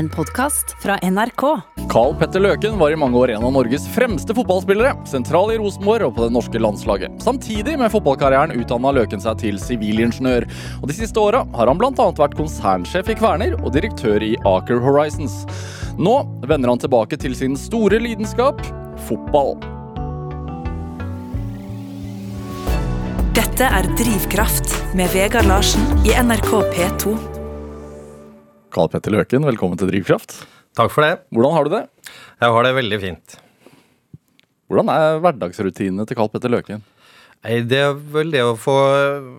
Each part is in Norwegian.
En podkast fra NRK. Carl Petter Løken var i mange år en av Norges fremste fotballspillere. Sentral i Rosenborg og på det norske landslaget. Samtidig med fotballkarrieren utdanna Løken seg til sivilingeniør. Og De siste åra har han bl.a. vært konsernsjef i Kverner og direktør i Aker Horizons. Nå vender han tilbake til sin store lidenskap fotball. Dette er Drivkraft med Vegard Larsen i NRK P2. Carl Petter Løken, velkommen til Drivkraft. Takk for det. Hvordan har du det? Jeg har det veldig fint. Hvordan er hverdagsrutinene til Karl Petter Løken? Nei, Det er vel det å få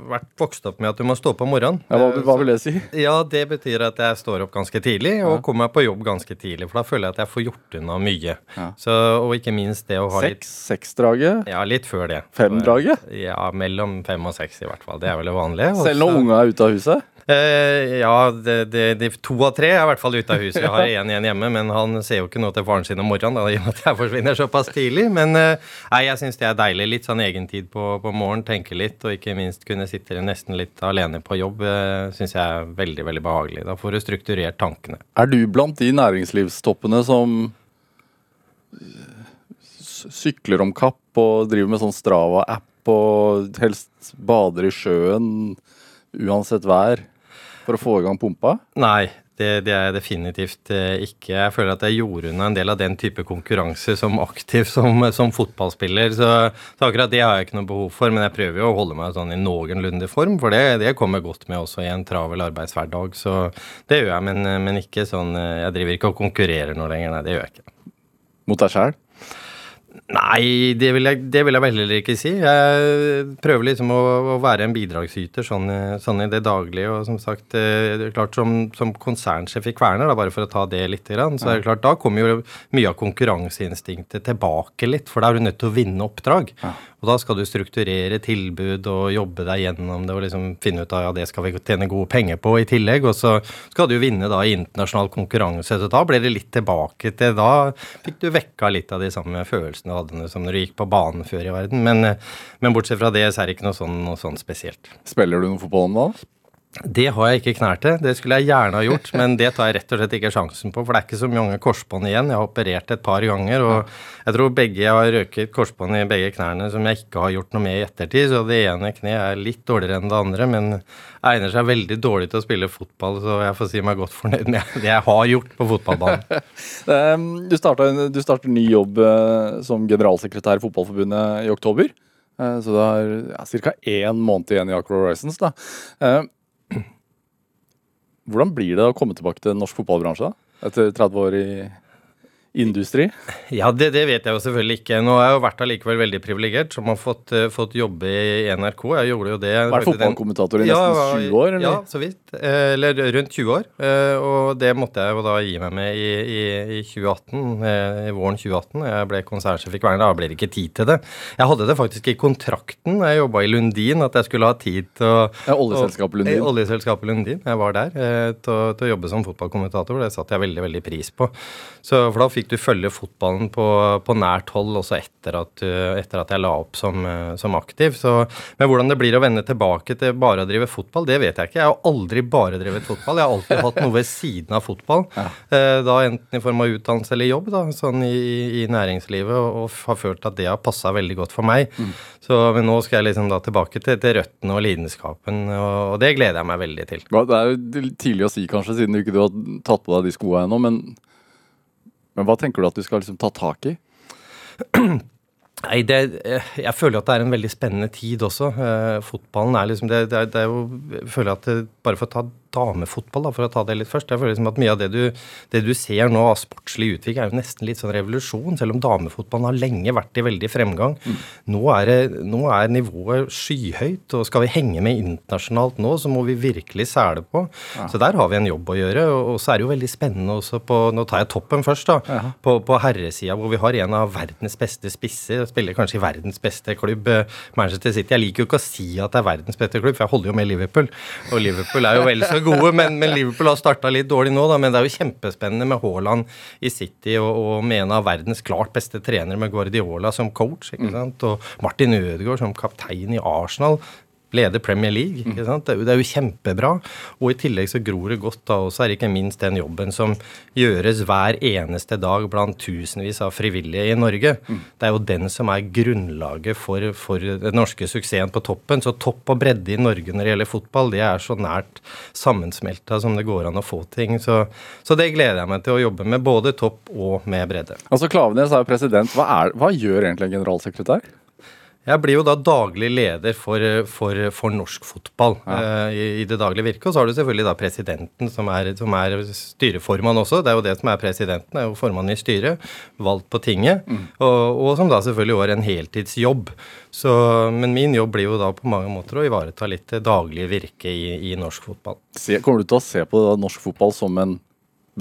vært vokst opp med at du må stå på morgenen. Ja, hva, hva vil det si? Ja, Det betyr at jeg står opp ganske tidlig og kommer meg på jobb ganske tidlig. For da føler jeg at jeg får gjort unna mye. Ja. Så, og ikke minst det å ha litt Seks? Seksdraget? Ja, litt før det. Femdraget? Ja, mellom fem og seks i hvert fall. Det er vel det vanlige. Selv når unga er ute av huset? Eh, ja, det, de, de to av tre er i hvert fall ute av huset. Jeg har én igjen hjemme, men han ser jo ikke noe til faren sin om morgenen. Da, i og med at jeg forsvinner såpass tidlig. Men eh, nei, jeg syns det er deilig. Litt sånn egentid på, på morgenen, tenke litt, og ikke minst kunne sitte nesten litt alene på jobb, uh, syns jeg er veldig, veldig behagelig. Da får du strukturert tankene. Er du blant de næringslivstoppene som sykler om kapp og driver med sånn Strava-app og helst bader i sjøen uansett vær for å få i gang pumpa? Nei, det, det er jeg definitivt eh, ikke. Jeg føler at jeg gjorde unna en del av den type konkurranse som aktiv som, som fotballspiller. Så, så akkurat det har jeg ikke noe behov for, men jeg prøver jo å holde meg sånn i noenlunde form, for det, det kommer godt med også i en travel arbeidshverdag. Så det gjør jeg, men, men ikke sånn eh, Jeg driver ikke og konkurrerer nå lenger, nei, det gjør jeg ikke. Mot deg sjæl? Nei, det vil, jeg, det vil jeg heller ikke si. Jeg prøver liksom å, å være en bidragsyter sånn, sånn i det daglige. Og som sagt, eh, det er klart som, som konsernsjef i Kverner, da, bare for å ta det litt, grann, så er det klart, da kommer jo mye av konkurranseinstinktet tilbake litt. For da er du nødt til å vinne oppdrag. Og da skal du strukturere tilbud og jobbe deg gjennom det og liksom finne ut av ja, det skal vi tjene gode penger på i tillegg. Og så skal du vinne da i internasjonal konkurranse. Så da ble det litt tilbake til Da fikk du vekka litt av de samme følelsene du hadde som når du gikk på banen før i verden. Men, eh, men bortsett fra det, så er det ikke noe sånn, noe sånn spesielt. Spiller du noe fotball nå? Det har jeg ikke knær til. Det skulle jeg gjerne ha gjort, men det tar jeg rett og slett ikke sjansen på. For det er ikke så mange korsbånd igjen. Jeg har operert et par ganger, og jeg tror begge jeg har røket korsbånd i begge knærne som jeg ikke har gjort noe med i ettertid. Så det ene kneet er litt dårligere enn det andre, men egner seg veldig dårlig til å spille fotball, så jeg får si meg godt fornøyd med det jeg har gjort på fotballbanen. Um, Du starter ny jobb eh, som generalsekretær i Fotballforbundet i oktober. Eh, Så det er ja, ca. én måned igjen i Acro Horizons. Da. Hvordan blir det å komme tilbake til norsk fotballbransje da? etter 30 år i industri? Ja, det, det vet jeg jo selvfølgelig ikke. Nå har jeg jo vært allikevel veldig privilegert som har fått, uh, fått jobbe i NRK. Jeg gjorde jo det Vært fotballkommentator i nesten 20 år? Eller? Ja, så vidt. Eh, Eller rundt 20 år. Eh, Og det måtte jeg jo da gi meg med i, i, i 2018, eh, i våren 2018. Jeg ble konsernsjef i Kværner. Da ble det ikke tid til det. Jeg hadde det faktisk i kontrakten da jeg jobba i Lundin, at jeg skulle ha tid til å Ja, oljeselskapet Lundin. Og, Oljeselskapet Lundin. Jeg var der eh, til, til å jobbe som fotballkommentator. Det satte jeg veldig veldig pris på. Så, for da fikk du følge fotballen på, på nært hold også etter at, etter at jeg la opp som, eh, som aktiv. Så, men hvordan det blir å vende tilbake til bare å drive fotball, det vet jeg ikke. Jeg har aldri bare drevet fotball. Jeg har alltid hatt noe ved siden av fotball. Ja. da enten i form av utdannelse eller jobb, da, sånn i, i næringslivet, og, og har følt at det har passa veldig godt for meg. Så men nå skal jeg liksom da tilbake til, til røttene og lidenskapen, og, og det gleder jeg meg veldig til. Ja, Det er jo tidlig å si, kanskje, siden du ikke du har tatt på deg de skoa ennå. Men, men hva tenker du at du skal liksom ta tak i? Nei, det, eh, jeg føler at det er en veldig spennende tid også. Eh, fotballen er liksom det, det, er, det er jo Jeg føler at bare for å ta damefotball, da, for å ta det litt først Jeg føler liksom at mye av det du, det du ser nå av sportslig utvikling, er jo nesten litt sånn revolusjon. Selv om damefotballen har lenge vært i veldig fremgang. Nå, er det, nå er nivået skyhøyt, og skal vi henge med internasjonalt nå, så må vi virkelig sæle på. Så der har vi en jobb å gjøre. Og, og så er det jo veldig spennende også på Nå tar jeg toppen først, da. På, på herresida, hvor vi har en av verdens beste spisser. Spiller kanskje i verdens beste klubb, eh, Manchester City. Jeg liker jo ikke å si at det er verdens beste klubb, for jeg holder jo med Liverpool. Og Liverpool er jo vel så gode, men, men Liverpool har starta litt dårlig nå, da. Men det er jo kjempespennende med Haaland i City og, og med en av verdens klart beste trenere med Guardiola som coach, ikke sant. Og Martin Ødegaard som kaptein i Arsenal. Lede Premier League. ikke sant? Det er, jo, det er jo kjempebra. Og i tillegg så gror det godt da også, er ikke minst den jobben som gjøres hver eneste dag blant tusenvis av frivillige i Norge. Det er jo den som er grunnlaget for, for den norske suksessen på toppen. Så topp og bredde i Norge når det gjelder fotball, det er så nært sammensmelta som det går an å få ting. Så, så det gleder jeg meg til å jobbe med, både topp og med bredde. Altså Klavenes er jo president. Hva, er, hva gjør egentlig en generalsekretær? Jeg blir jo da daglig leder for, for, for norsk fotball ja. uh, i, i, det daglige virket. Og så har du selvfølgelig da presidenten, som er, som er, styreformann også. Det er jo det som er presidenten, er jo formann i styret, valgt på tinget. Mm. Og, og, som da selvfølgelig er en heltidsjobb. Så, men min jobb blir jo da på mange måter å ivareta litt det daglige virket i, i norsk fotball. Se, kommer du til å se på norsk fotball som en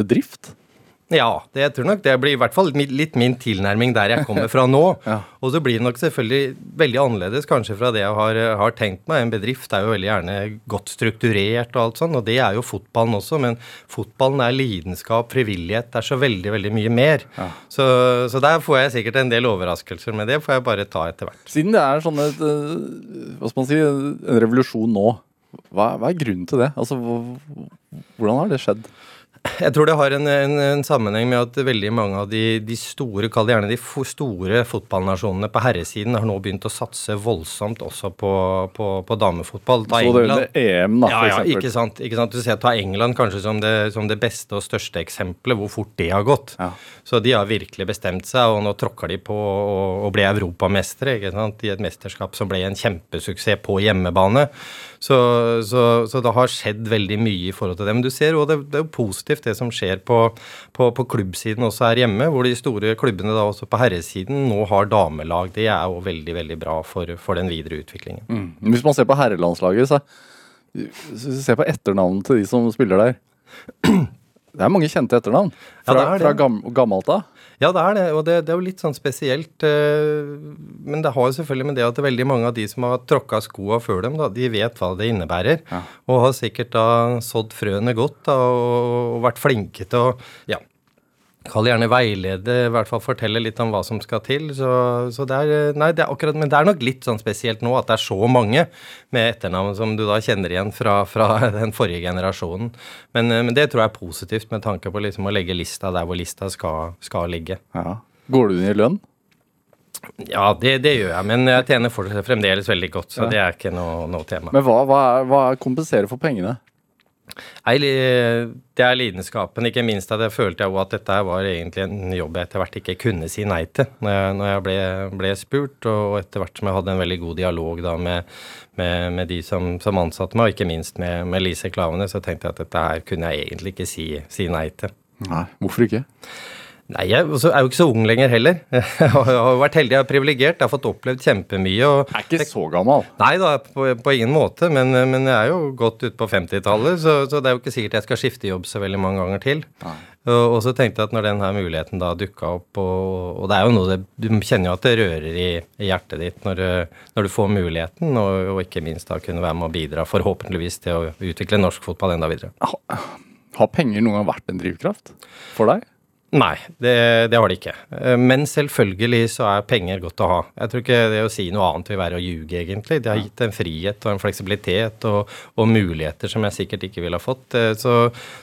bedrift? Ja, det jeg tror nok det blir i hvert fall litt min tilnærming der jeg kommer fra nå. ja. Og så blir det nok selvfølgelig veldig annerledes kanskje fra det jeg har, har, tenkt meg. En bedrift er jo veldig gjerne godt strukturert og alt sånn, og det er jo fotballen også. Men fotballen er lidenskap, frivillighet. Det er så veldig, veldig mye mer. Ja. Så, så, der får jeg sikkert en del overraskelser men det, får jeg bare ta etter hvert. Siden det er sånn et, eh, hva skal man si, en revolusjon nå, hva, hva er grunnen til det? Altså, hvordan har det skjedd? Jeg tror det har en, en, en, sammenheng med at veldig mange av de, de store, kall det gjerne de store fotballnasjonene på herresiden har nå begynt å satse voldsomt også på, på, på damefotball. Ta Så det under EM, da, ja, ja, ikke sant, ikke sant. Du ser ta England kanskje som det, som det, beste og største eksempelet, hvor fort det har gått. Ja. Så de har virkelig bestemt seg, og nå tråkker de på å bli europamestere i et mesterskap som ble en kjempesuksess på hjemmebane. Så, så, så, det har skjedd veldig mye i forhold til det. Men du ser jo det, det er jo positivt det som skjer på, på, på, klubbsiden også her hjemme, hvor de store klubbene da også på herresiden nå har damelag. Det er jo veldig, veldig bra for, for den videre utviklingen. Mm. Hvis man ser på herrelandslaget, så se på etternavnet til de som spiller der. Det er mange kjente etternavn fra, ja, fra gammelt av. Ja, det er det, og det, det, er jo litt sånn spesielt. Eh, men det har jo selvfølgelig med det at veldig mange av de som har tråkka skoa før dem, da, de vet hva det innebærer. Ja. Og har sikkert da sådd frøene godt da, og, og vært flinke til å ja, Kall gjerne veilede, i hvert fall fortelle litt om hva som skal til. Så, så det er, nei, det er akkurat, Men det er nok litt sånn spesielt nå at det er så mange med etternavn som du da kjenner igjen fra, fra den forrige generasjonen. Men, men, det tror jeg er positivt med tanke på liksom å legge lista der hvor lista skal, skal ligge. Ja. Går du inn i lønn? Ja, det, det, gjør jeg, men jeg tjener fremdeles veldig godt, så ja. det er ikke noe, noe tema. Men hva, hva, er, hva kompenserer for pengene? Nei, Det er lidenskapen. Ikke minst at jeg følte jeg at dette var egentlig en jobb jeg etter hvert ikke kunne si nei til når jeg, når jeg ble, ble, spurt. Og etter hvert som jeg hadde en veldig god dialog da med, med, med de som, som, ansatte meg, og ikke minst med, med Lise Klavene, så tenkte jeg at dette her kunne jeg egentlig ikke si, si nei til. Nei, Hvorfor ikke? Nei, jeg er jo ikke så ung lenger heller. Jeg har vært heldig og privilegert. Jeg har fått opplevd kjempemye. Og er ikke så gammel? Nei da, på, på ingen måte. Men, men, jeg er jo godt ut på 50-tallet, så, så, det er jo ikke sikkert jeg skal skifte jobb så veldig mange ganger til. Og, og, så tenkte jeg at når denne muligheten da dukka opp, og, og, det er jo noe det, Du kjenner jo at det rører i, i hjertet ditt når, når, du får muligheten, og, og, ikke minst da kunne være med å bidra forhåpentligvis til å utvikle norsk fotball enda videre. Har penger noen gang vært en drivkraft for deg? Nei, det, det, har de ikke. Eh, men selvfølgelig så er penger godt å ha. Jeg tror ikke det å si noe annet vil være å ljuge, egentlig. Det har gitt en frihet og en fleksibilitet og, og muligheter som jeg sikkert ikke ville ha fått. Eh, så,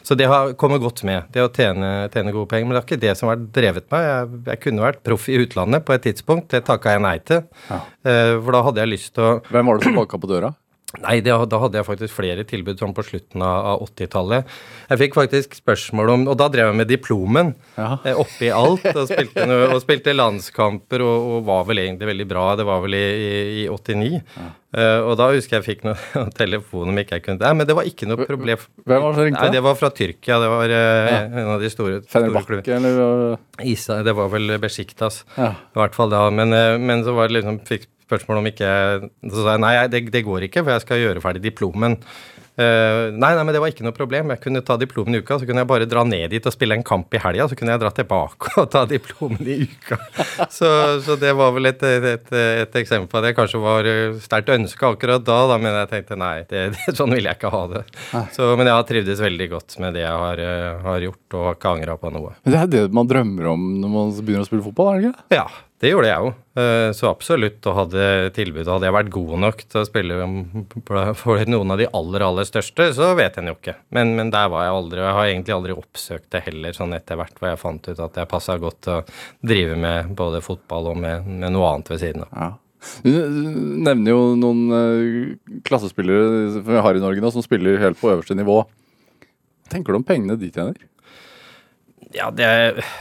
så, det har kommet godt med, det å tjene, tjene, gode penger. Men det er ikke det som har drevet meg. Jeg, jeg kunne vært proff i utlandet på et tidspunkt. Det takka jeg nei til. Ja. Eh, for da hadde jeg lyst til å Hvem var det som banka på døra? Nei, det, da hadde jeg faktisk flere tilbud sånn på slutten av, 80-tallet. Jeg fikk faktisk spørsmål om Og da drev jeg med diplomen ja. eh, oppi alt. Og spilte, og spilte landskamper og, og, var vel egentlig veldig bra. Det var vel i, i, i 89. Ja. Uh, og da husker jeg fikk noen telefon om ikke jeg kunne Nei, men det var ikke noe problem. Hvem var det som ringte? Nei, Det var fra Tyrkia. Det var uh, ja. en av de store, store klubbene. Isa, det var vel Besjiktas, ja. i hvert fall da. Men, uh, men så var det liksom fikk spørsmål om ikke Så sa jeg nei, det, det, går ikke, for jeg skal gjøre ferdig diplomen. Uh, nei, nei, men det var ikke noe problem. Jeg kunne ta diplomen i uka, så kunne jeg bare dra ned dit og spille en kamp i helga. Så kunne jeg dra tilbake og ta diplomen i uka. så, så, det var vel et, et, et, eksempel på at jeg kanskje var eh, sterkt ønska akkurat da, da, men jeg tenkte nei, det, det, sånn vil jeg ikke ha det. Så, men jeg har trivdes veldig godt med det jeg har, uh, har gjort, og har ikke angra på noe. Men det er det man drømmer om når man begynner å spille fotball, er det ikke? Ja, Det gjorde jeg jo. Eh, så absolutt. Og hadde tilbudet Hadde jeg vært god nok til å spille for noen av de aller, aller største, så vet en jo ikke. Men, men, der var jeg aldri. Og jeg har egentlig aldri oppsøkt det heller, sånn etter hvert hvor jeg fant ut at jeg passa godt til å drive med både fotball og med, med noe annet ved siden av. Ja. Du nevner jo noen uh, klassespillere vi har i Norge nå, som spiller helt på øverste nivå. Hva tenker du om pengene de tjener? Ja, det,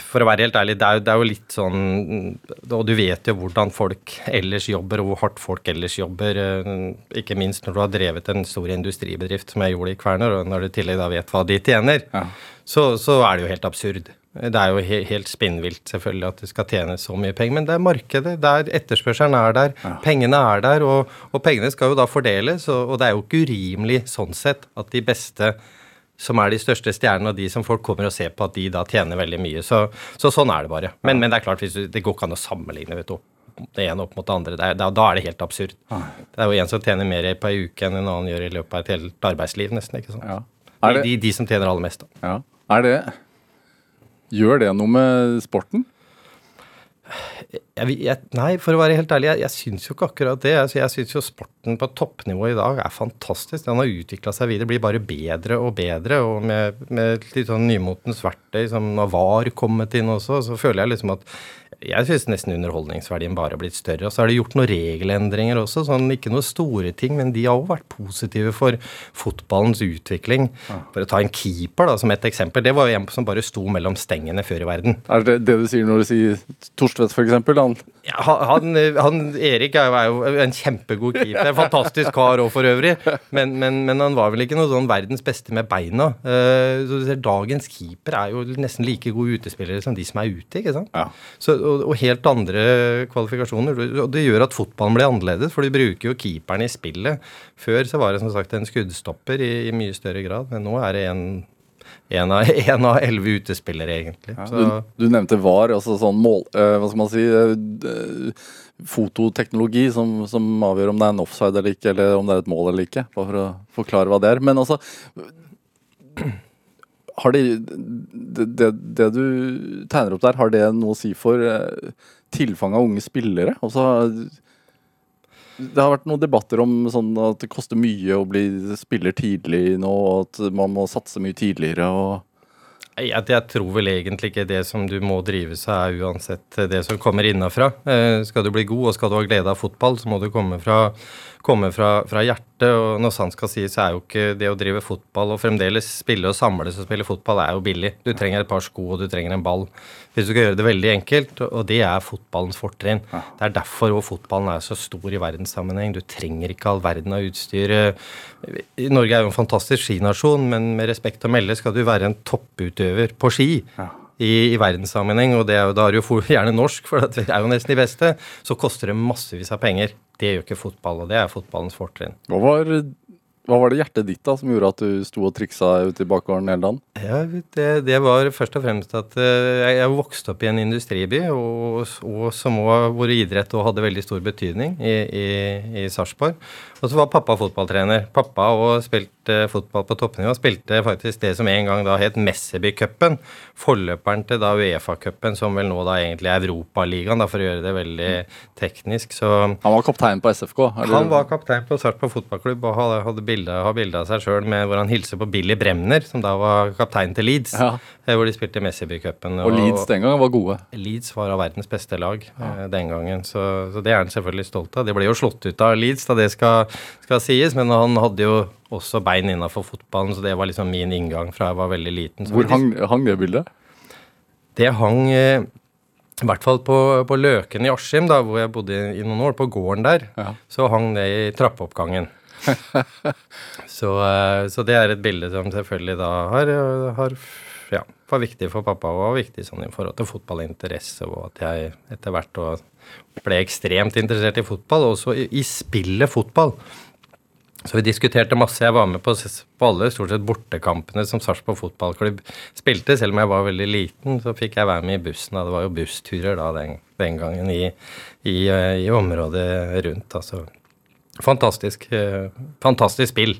For å være helt ærlig, det er, det er, jo litt sånn Og du vet jo hvordan folk ellers jobber, og hvor hardt folk ellers jobber. Eh, ikke minst når du har drevet en stor industribedrift, som jeg gjorde i Kværner, og når du i tillegg da vet hva de tjener, ja. så, så, er det jo helt absurd. Det er jo he, helt spinnvilt selvfølgelig at det skal tjene så mye penger, men det er markedet. der Etterspørselen er der, ja. pengene er der, og, og, pengene skal jo da fordeles. Og, og det er jo ikke urimelig sånn sett at de beste som er de største stjernene, og de som folk kommer og ser på, at de da tjener veldig mye. Så, så sånn er det bare. Men, men det er klart, du, det går ikke an å sammenligne vet du, det ene opp mot det andre. Det er, da, da, er det helt absurd. Det er jo en som tjener mer på ei uke enn en annen gjør i løpet av et helt arbeidsliv, nesten. ikke sant? Ja. Det... De, de, som tjener aller mest. Da. Ja. Er det Gjør det noe med sporten? Jeg, jeg, nei, for å være helt ærlig, jeg, jeg syns jo ikke akkurat det. Altså, jeg syns jo sporten på toppnivå i dag er fantastisk. Den har utvikla seg videre, blir bare bedre og bedre. Og med, med litt sånn nymotens verktøy som VAR kommet inn også, så føler jeg liksom at jeg syns nesten underholdningsverdien bare har blitt større. Og så er det gjort noen regelendringer også, sånn ikke noen store ting, men de har òg vært positive for fotballens utvikling. For å ta en keeper da, som et eksempel. Det var jo en som bare sto mellom stengene før i verden. Er det det du sier når du sier Torstvedt, f.eks.? Han ja, han, han, Erik er jo en kjempegod keeper. En fantastisk kar òg, for øvrig. Men, men, men, han var vel ikke noe sånn verdens beste med beina. Uh, så du ser, Dagens keeper er jo nesten like gode utespillere som de som er ute. ikke sant? Ja. Så, og, og, helt andre kvalifikasjoner. Og det gjør at fotballen blir annerledes, for de bruker jo keeperen i spillet. Før så var det som sagt en skuddstopper i, i mye større grad, men nå er det en en av, en av elleve utespillere, egentlig. Ja, du, du, nevnte VAR, altså sånn mål... øh, hva skal man si Øh, Fototeknologi som, som, avgjør om det er en offside eller ikke, eller om det er et mål eller ikke. Bare for å forklare hva det er. Men altså har det, det, det, du tegner opp der, har det noe å si for tilfang tilfanget av unge spillere? Også, det har vært noen debatter om sånn at det koster mye å bli spiller tidlig nå, og at man må satse mye tidligere. og jeg, tror vel egentlig ikke det som du må drive seg er uansett det som kommer innafra. Eh, skal du bli god og skal du ha glede av fotball, så må du komme fra kommer fra, fra, hjertet. Og når sant skal sies, så er jo ikke det å drive fotball og fremdeles spille og samles og spille fotball er jo billig. Du trenger et par sko, og du trenger en ball. Hvis du skal gjøre det veldig enkelt, og det er fotballens fortrinn. Det er derfor fotballen er så stor i verdenssammenheng. Du trenger ikke all verden av utstyr. Norge er jo en fantastisk skinasjon, men med respekt å melde skal du være en topputøver på ski. I, i, verdenssammenheng, og det er jo, da er det jo gjerne norsk, for det er jo nesten de beste, så koster det massevis av penger. Det gjør ikke fotball, og det er fotballens fortrinn. Hva var, hva var det hjertet ditt da som gjorde at du sto og triksa ute i bakgården hele dagen? Ja, det, det, var først og fremst at uh, jeg, vokste opp i en industriby, og, og som også, hvor idrett og hadde veldig stor betydning i, i, i Sarpsborg. Og så var pappa fotballtrener. Pappa og spilte fotball på toppnivå. Spilte faktisk det som en gang da het Messeby-cupen. Forløperen til da Uefa-cupen, som vel nå da egentlig er Europaligaen, for å gjøre det veldig teknisk. Så Han var kaptein på SFK? Eller? Han var kaptein på Sarpsborg fotballklubb og hadde bilde, bilde av seg sjøl hvor han hilser på Billy Bremner, som da var kaptein til Leeds. Ja. Eh, hvor de spilte Messeby-cupen. Og, og Leeds den gangen var gode? Leeds var av verdens beste lag ja. Eh, den gangen, så, så, det er han selvfølgelig stolt av. De ble jo slått ut av Leeds da det skal skal sies. Men han hadde jo også bein innafor fotballen, så det var liksom min inngang fra jeg var veldig liten. Hvor hang, hang, det bildet? Det hang eh, i hvert fall på, på Løken i Askim, hvor jeg bodde i, i, noen år, på gården der, ja. så hang det i trappeoppgangen. så, eh, så, det er et bilde som selvfølgelig da har, har ja, var viktig for pappa og viktig sånn i forhold til fotballinteresse, og at jeg etter hvert ble ekstremt interessert i fotball, også i, i spillet fotball. Så vi diskuterte masse. Jeg var med på, på alle stort sett bortekampene som Sarpsborg fotballklubb spilte. Selv om jeg var veldig liten, så fikk jeg være med i bussen. Da. Det var jo bussturer da den, den gangen i, i, eh, i, området rundt. Altså fantastisk, eh, fantastisk spill.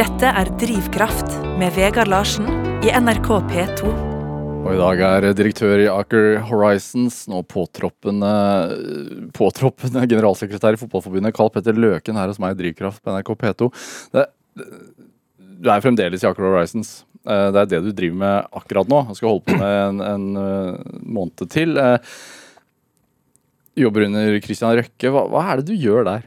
Dette er Drivkraft med Vegard Larsen i NRK P2. Og i dag er direktør i Aker Horizons, nå påtroppende, påtroppende generalsekretær i Fotballforbundet, Carl Petter Løken, her hos meg i Drivkraft på NRK P2. Det, du er fremdeles i Aker Horizons. Eh, det er det du driver med akkurat nå, Du skal holde på med en, en eh, måned til. Eh, jobber under Christian Røkke. Hva, hva er det du gjør der?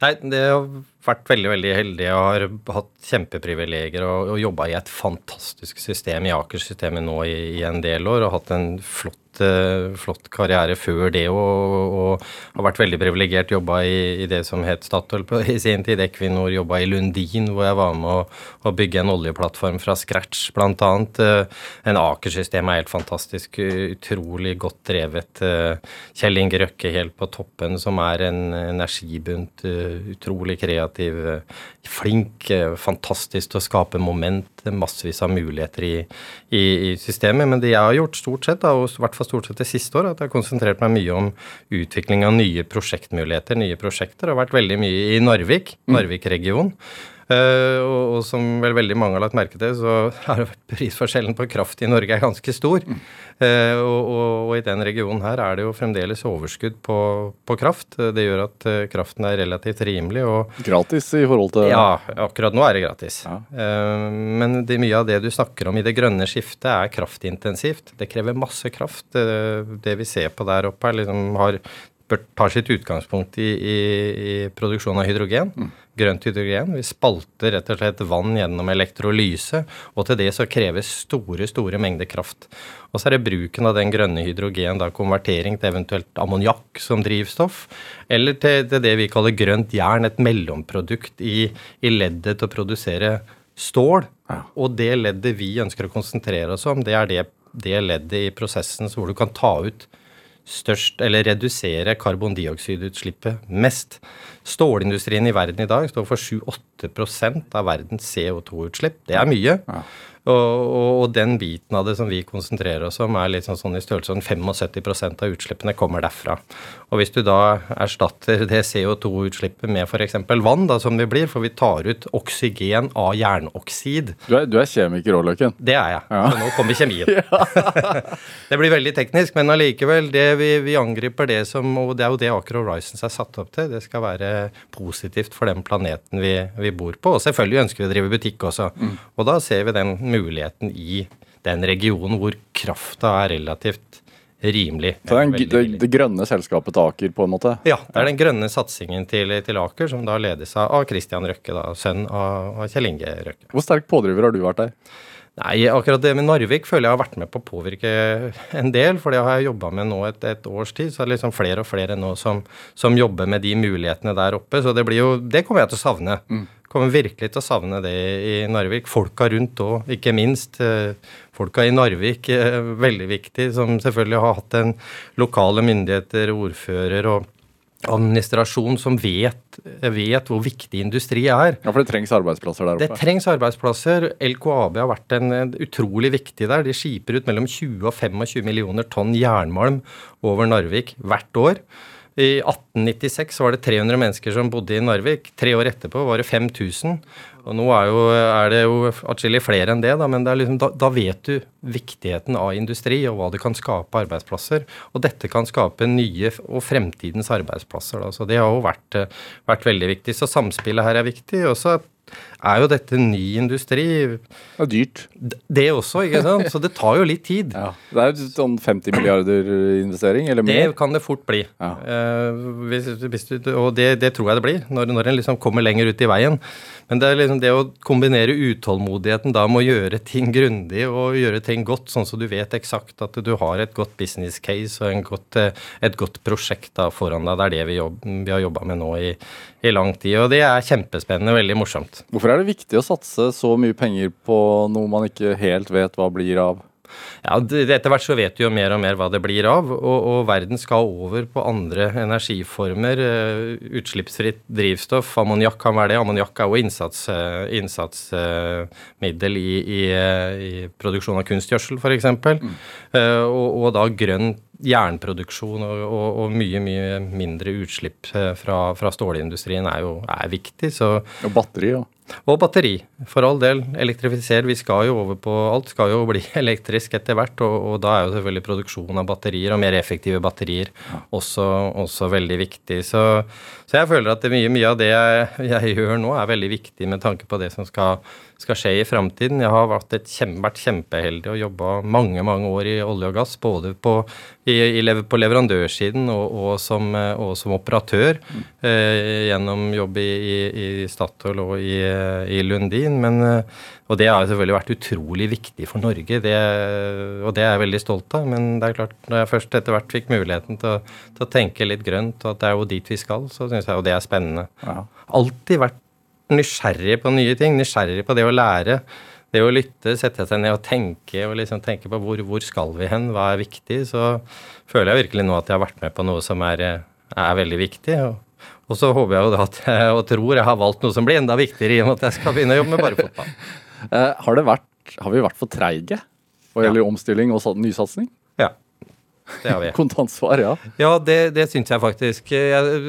Nei, det har vært veldig veldig heldig. og har hatt kjempeprivilegier og, og jobba i et fantastisk system i Aker-systemet nå i, i, en del år. Og hatt en flott uh, flott karriere før det og, og, har vært veldig privilegert. Jobba i, i, det som het Statoil i sin tid, Equinor. Jobba i Lundin, hvor jeg var med å, å bygge en oljeplattform fra scratch, bl.a. Uh, en Aker-system er helt fantastisk. Utrolig godt drevet. Uh, Kjell Inge Røkke helt på toppen, som er en energibunt. Utrolig kreativ. Flink. Uh, fantastisk til å skape moment. Massevis av muligheter i, i, i systemet. Men det jeg har gjort stort sett, da, og i hvert fall stort sett det siste året, at jeg har konsentrert meg mye om utvikling av nye prosjektmuligheter, nye prosjekter. Det har vært veldig mye i Narvik, mm. Uh, og, og, som vel veldig mange har lagt merke til, så er prisforskjellen på kraft i Norge er ganske stor. Uh, og, og, og, i den regionen her er det jo fremdeles overskudd på, på kraft. Det gjør at kraften er relativt rimelig. Og, gratis i forhold til Ja, akkurat nå er det gratis. Ja. men det, mye av det du snakker om i det grønne skiftet, er kraftintensivt. Det krever masse kraft. det vi ser på der oppe, er liksom har tar sitt utgangspunkt i, i, i produksjon av hydrogen. Mm. Grønt hydrogen. Vi spalter rett og slett vann gjennom elektrolyse, og til det så kreves store, store mengder kraft. Og så er det bruken av den grønne hydrogen, da konvertering til eventuelt ammoniakk som drivstoff, eller til, til, det vi kaller grønt jern, et mellomprodukt i, i leddet til å produsere stål. Ja. Og det leddet vi ønsker å konsentrere oss om, det er det, det leddet i prosessen hvor du kan ta ut størst, eller redusere karbondioksidutslippet mest. Stålindustrien i verden i dag står for 7-8 av verdens CO2-utslipp. Det er mye. Ja. Og, og, og, den biten av det som vi konsentrerer oss om, er litt sånn, sånn i størrelsen 75% av utslippene kommer derfra. Og hvis du da erstatter det CO2-utslippet med f.eks. vann, da, som det blir, for vi tar ut oksygen av jernoksid Du er, du er kjemiker òg, Løken? Det er jeg. Ja. Så nå kommer kjemien. det blir veldig teknisk, men allikevel. Det vi, vi, angriper det som Og det er jo det Aker Horizons er satt opp til. Det skal være positivt for den planeten vi, vi bor på. Og selvfølgelig ønsker vi å drive butikk også. Mm. Og da ser vi den muligheten i den regionen hvor krafta er relativt rimelig. Så det er en, det, det, grønne selskapet til Aker, på en måte? Ja, det er den grønne satsingen til, til Aker, som da ledes av Christian Røkke, da, sønn av, av Kjell Inge Røkke. Hvor sterk pådriver har du vært der? Nei, akkurat det med Narvik føler jeg har vært med på å påvirke en del. For det har jeg jobba med nå et, et, års tid. Så er det liksom flere og flere nå som, som, jobber med de mulighetene der oppe. Så det blir jo Det kommer jeg til å savne. Mm. Kommer virkelig til å savne det i Narvik. Folka rundt òg, ikke minst. Eh, folka i Narvik, er veldig viktig. Som selvfølgelig har hatt en lokale myndigheter, ordfører og administrasjon som vet, vet, hvor viktig industri er. Ja, For det trengs arbeidsplasser der oppe? Det trengs arbeidsplasser. LKAB har vært en, en utrolig viktig der. De skiper ut mellom 20 og 25 millioner tonn jernmalm over Narvik hvert år. I 1896 var det 300 mennesker som bodde i Narvik. Tre år etterpå var det 5000. Og nå er, jo, er det jo atskillig flere enn det, da, men det liksom, da, da, vet du viktigheten av industri og hva det kan skape arbeidsplasser. Og dette kan skape nye og fremtidens arbeidsplasser. Da. Så det har jo vært, vært veldig viktig. Så samspillet her er viktig. Og så er jo dette ny industri. Det er dyrt. Det også, ikke sant. Så det tar jo litt tid. Ja. Det er jo sånn 50 milliarder investering, eller mer? Det kan det fort bli. Ja. Uh, hvis, hvis du, og det, det, tror jeg det blir, når, når en liksom kommer lenger ut i veien. Men det er liksom det å kombinere utålmodigheten da med å gjøre ting grundig og gjøre ting godt, sånn så du vet eksakt at du har et godt business case og godt, eh, et godt prosjekt da foran deg. Det er det vi, jobb, vi har jobba med nå i, i lang tid. Og det er kjempespennende og veldig morsomt. Hvorfor er det viktig å satse så mye penger på noe man ikke helt vet hva blir av? Ja, Etter hvert så vet du jo mer og mer hva det blir av, og, og verden skal over på andre energiformer. Uh, utslippsfritt drivstoff, ammoniakk kan være det. Ammoniakk er jo innsatsmiddel innsats, i, i, i, produksjon av kunstgjødsel, f.eks. Mm. Og, og da grønn jernproduksjon og, og, mye mye mindre utslipp fra, fra stålindustrien er jo er viktig. Så, og batteri, ja. Og batteri, for all del. elektrifiser. Vi skal jo over på Alt skal jo bli elektrisk etter hvert, og, og da er jo selvfølgelig produksjon av batterier og mer effektive batterier også, også veldig viktig. Så, så, jeg føler at mye, mye av det jeg, jeg, gjør nå, er veldig viktig med tanke på det som skal skal skje i framtiden. Jeg har vært, kjempe, vært, kjempeheldig og jobba mange mange år i olje og gass, både på, i, i, på leverandørsiden og, og, som, og, som, operatør, eh, gjennom jobb i, i, Statoil og i, Lundin. Men, eh, og det har selvfølgelig vært utrolig viktig for Norge, det, og det er jeg veldig stolt av. Men det er klart, når jeg først etter hvert fikk muligheten til å, til å tenke litt grønt, og at det er jo dit vi skal, så syns jeg jo det er spennende. Ja. Alltid vært nysgjerrig på nye ting, nysgjerrig på det å lære. Det å lytte, sette seg ned og tenke og liksom tenke på hvor, hvor skal vi hen, hva er viktig, så føler jeg virkelig nå at jeg har vært med på noe som er, er veldig viktig. Og, og, så håper jeg jo da at og tror jeg har valgt noe som blir enda viktigere i og med at jeg skal begynne å jobbe med bare fotball. har, har, vært, har, vi vært for treige hva gjelder ja. omstilling og nysatsing? Ja. Det har vi. Kontantsvar, ja. Ja, det, det syns jeg faktisk. Jeg,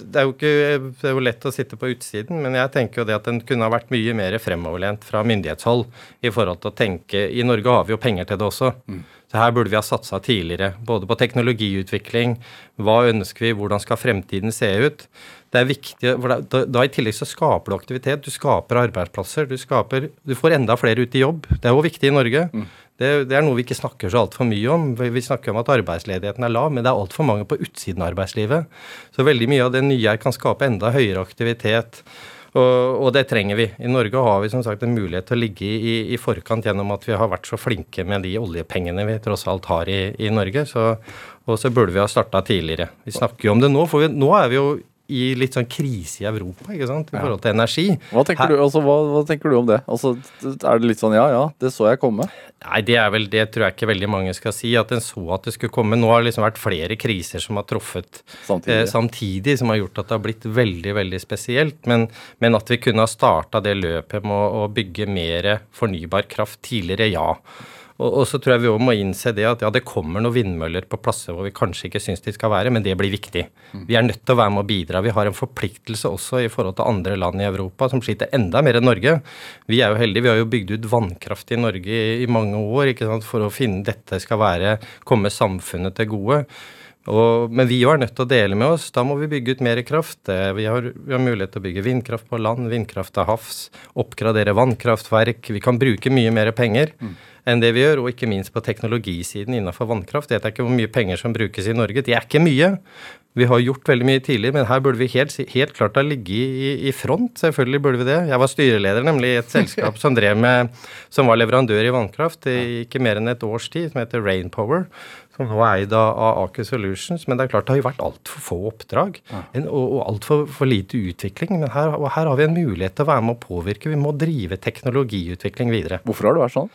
det er, jo ikke, det er jo lett å sitte på utsiden, men jeg tenker jo det at den kunne ha vært mye mer fremoverlent fra myndighetshold i forhold til å tenke I Norge har vi jo penger til det også. Mm. Så her burde vi ha satsa tidligere. Både på teknologiutvikling, hva ønsker vi, hvordan skal fremtiden se ut. Det er viktig, for da, da I tillegg så skaper du aktivitet, du skaper arbeidsplasser. Du, skaper, du får enda flere ut i jobb. Det er jo viktig i Norge. Mm. Det, det, er noe vi ikke snakker så altfor mye om. Vi snakker om at arbeidsledigheten er lav, men det er altfor mange på utsiden av arbeidslivet. Så veldig mye av det nye her kan skape enda høyere aktivitet. Og, og, det trenger vi. I Norge har vi som sagt en mulighet til å ligge i, i, forkant gjennom at vi har vært så flinke med de oljepengene vi tross alt har i, i Norge. Så, og så burde vi ha starta tidligere. Vi snakker jo om det nå, for vi, nå er vi jo i litt sånn krise i Europa ikke sant, i ja. forhold til energi. Hva tenker, du, altså, hva, hva tenker, du, om det? Altså, er det litt sånn ja, ja, det så jeg komme? Nei, det er vel, det tror jeg ikke veldig mange skal si. At en så at det skulle komme. Nå har det liksom vært flere kriser som har truffet samtidig, eh, samtidig som har gjort at det har blitt veldig, veldig spesielt. Men, men at vi kunne ha starta det løpet med å, å bygge mer fornybar kraft tidligere, ja. Og, og, så tror jeg vi òg må innse det at ja, det kommer noen vindmøller på plasser hvor vi kanskje ikke syns de skal være, men det blir viktig. Mm. Vi er nødt til å være med å bidra. Vi har en forpliktelse også i forhold til andre land i Europa som sliter enda mer enn Norge. Vi er jo heldige. Vi har jo bygd ut vannkraft i Norge i, i mange år ikke sant, for å finne dette skal være, komme samfunnet til gode. Og, men vi er nødt til å dele med oss. Da må vi bygge ut mer kraft. Eh, vi har, vi har, mulighet til å bygge vindkraft på land, vindkraft til havs, oppgradere vannkraftverk. Vi kan bruke mye mer penger. Mm enn det vi gjør, og ikke minst på teknologisiden innenfor vannkraft. Jeg vet ikke hvor mye penger som brukes i Norge. Det er ikke mye. Vi har gjort veldig mye tidligere, men her burde vi helt, helt klart ha ligget i, i, front. Selvfølgelig burde vi det. Jeg var styreleder nemlig i et selskap som drev med, som var leverandør i vannkraft i ikke mer enn et års tid, som heter Rainpower. Som nå er eid av Aker Solutions. Men det er klart det har jo vært altfor få oppdrag. En, og, og altfor for lite utvikling. Men her, her har vi en mulighet til å være med å påvirke. Vi må drive teknologiutvikling videre. Hvorfor har det vært sånn?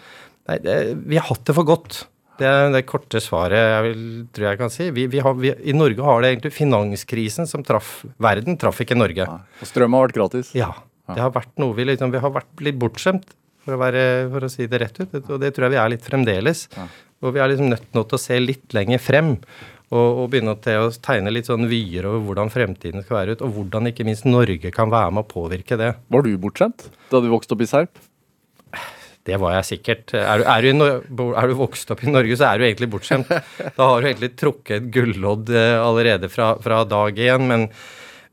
Nei, det, vi har hatt det for godt. Det er det korte svaret jeg vil, tror jeg kan si. Vi, vi har, vi, I Norge har det egentlig finanskrisen som traff verden, traff ikke Norge. Ja, og strøm har vært gratis? Ja. Det har vært noe vi liksom Vi har vært litt bortskjemt, for å, være, for å si det rett ut. Og det tror jeg vi er litt fremdeles. Ja. Og vi er liksom nødt til å se litt lenger frem. Og, og begynne til å tegne litt sånn vyer over hvordan fremtiden skal være ut, og hvordan ikke minst Norge kan være med å påvirke det. Var du bortskjemt da du vokste opp i Serp? Det var jeg sikkert. Er du, er, du, er du, vokst opp i Norge, så er du egentlig bortskjemt. Da har du egentlig trukket et gullodd eh, allerede fra, fra dag én. Men,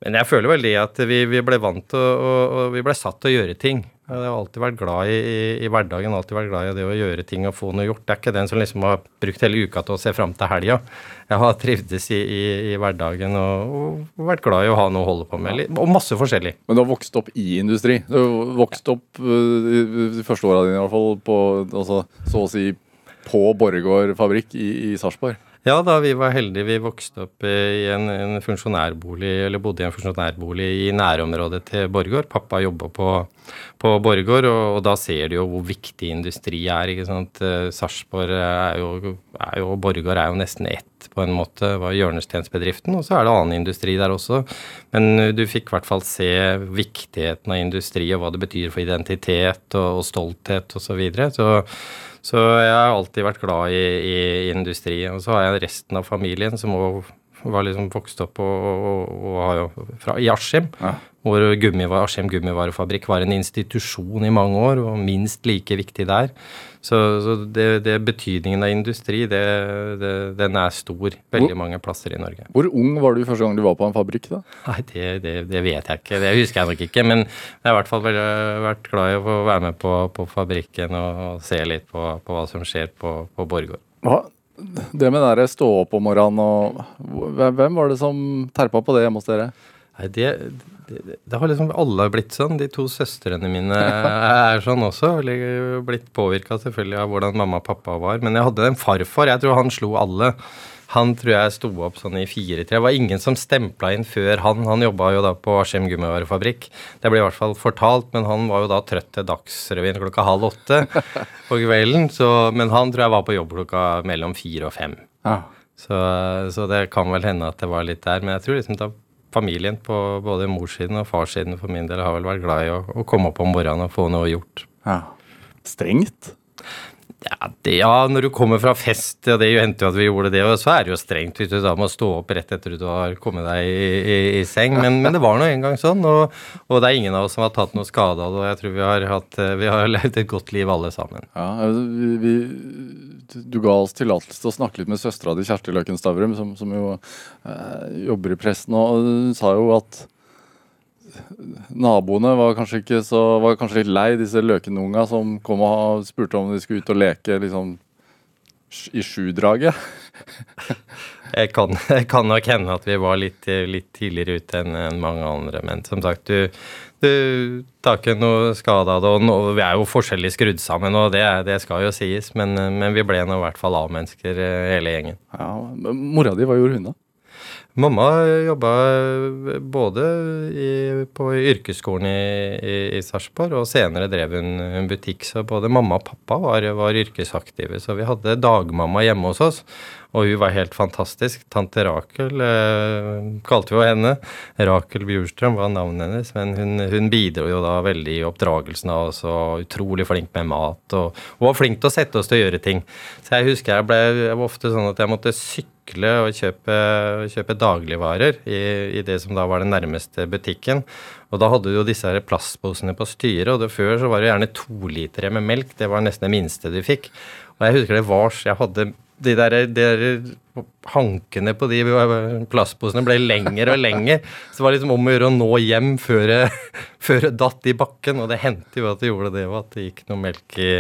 men, jeg føler vel det at vi, vi ble vant til å, og vi ble satt til å gjøre ting. Jeg har alltid vært glad i, i, i, hverdagen, alltid vært glad i det å gjøre ting og få noe gjort. Det er ikke den som liksom har brukt hele uka til å se fram til helga. Jeg har trivdes i, i hverdagen og, og, vært glad i å ha noe å holde på med. Og masse forskjellig. Men du har vokst opp i industri? Du har vokst opp uh, de første åra dine i hvert fall på, altså, så å si på Borregaard fabrikk i, i Sarpsborg? Ja, da vi var heldige. Vi vokste opp i en, en funksjonærbolig, eller bodde i en funksjonærbolig i nærområdet til Borregaard. Pappa jobba på, på Borregaard, og, og, da ser du jo hvor viktig industri er. ikke sant. Eh, Sarpsborg er jo, er jo Borregaard er jo nesten ett på en måte, var hjørnestensbedriften. Og så er det annen industri der også. Men du fikk i hvert fall se viktigheten av industri og hva det betyr for identitet og, og stolthet osv. Så, videre. så så jeg har alltid vært glad i, i industri. Og så har jeg resten av familien som òg Var liksom vokst opp og, og, og jo fra, i Askim. Ja. Hvor gummivar, Askim gummivarefabrikk var en institusjon i mange år, og minst like viktig der. Så, så det, det betydningen av industri, det, det, den er stor veldig mange plasser i Norge. Hvor ung var du første gang du var på en fabrikk? da? Nei, det, vet jeg ikke. Det husker jeg nok ikke. Men jeg har i hvert fall vært glad i å få være med på, på fabrikken og, og se litt på, på, hva som skjer på, på Borregaard. Hva? Det med det stå opp om morgenen og Hvem var det som terpa på det hjemme hos dere? Nei, det, det, det har liksom alle blitt sånn. De to søstrene mine er sånn også. Blitt påvirka selvfølgelig av hvordan mamma og pappa var. Men jeg hadde en farfar. Jeg tror han slo alle. Han tror jeg sto opp sånn i fire-tre. Det var ingen som stempla inn før han. Han jobba jo da på Askim gummivarefabrikk. Det ble i hvert fall fortalt, men han var jo da trøtt til Dagsrevyen klokka halv åtte på kvelden. Så, men han tror jeg var på jobb klokka mellom fire og fem. Ah. Så, så det kan vel hende at det var litt der. Men jeg tror liksom da familien på både morssiden og farssiden for min del har vel vært glad i å, å komme opp om morgenen og få noe gjort. ja. Strengt? Ja, det, ja, når du kommer fra fest, og det hendte jo at vi gjorde det, og så er det jo strengt hvis du da må stå opp rett etter du har kommet deg i, i, i seng. Men, men det var nå en gang sånn, og, og det er ingen av oss som har tatt noe skade av det. Og jeg tror vi har, hatt, eh, vi har levd et godt liv alle sammen. Ja, vi, vi, du ga oss tillatelse til å snakke litt med søstera di, Kjersti Løken Stavrum, som, som jo eh, jobber i pressen, og hun sa jo at naboene var kanskje, ikke så, var kanskje litt lei disse løkenunga som kom og spurte om de skulle ut og leke liksom i sjudraget. Jeg kan, jeg kan nok hende at vi var litt, litt tidligere ute enn en mange andre, men som sagt, du, du tar ikke noe skade av det. Og nå, vi er jo forskjellig skrudd sammen, og det, det skal jo sies, men, men vi ble nå i hvert fall A-mennesker eh, hele gjengen. Ja, men Mora di, hva gjorde hun da? Mamma jobba både i, på yrkesskolen i, i, i Sarpsborg, og senere drev hun en butikk. Så både mamma og pappa var, var yrkesaktive. Så vi hadde dagmamma hjemme hos oss, og hun var helt fantastisk. Tante Rakel eh, kalte vi jo henne. Rakel Bjurstrøm var navnet hennes, men hun, hun bidro jo da veldig i oppdragelsen av oss, og utrolig flink med mat, og, og var flink til å sette oss til å gjøre ting. Så jeg husker jeg ble jeg var ofte sånn at jeg måtte sykle og kjøpe, kjøpe dagligvarer i, i det som da var den nærmeste butikken. Og da hadde du jo disse her plastposene på styret, og det, før så var det gjerne to liter med melk. Det var nesten det minste du fikk. Og jeg husker det var så Jeg hadde de der, de der hankene på de plastposene ble lengre og lengre. Så det var liksom om å gjøre å nå hjem før det, før det datt i bakken. Og det hendte jo at det gjorde det, og at det gikk noe melk i,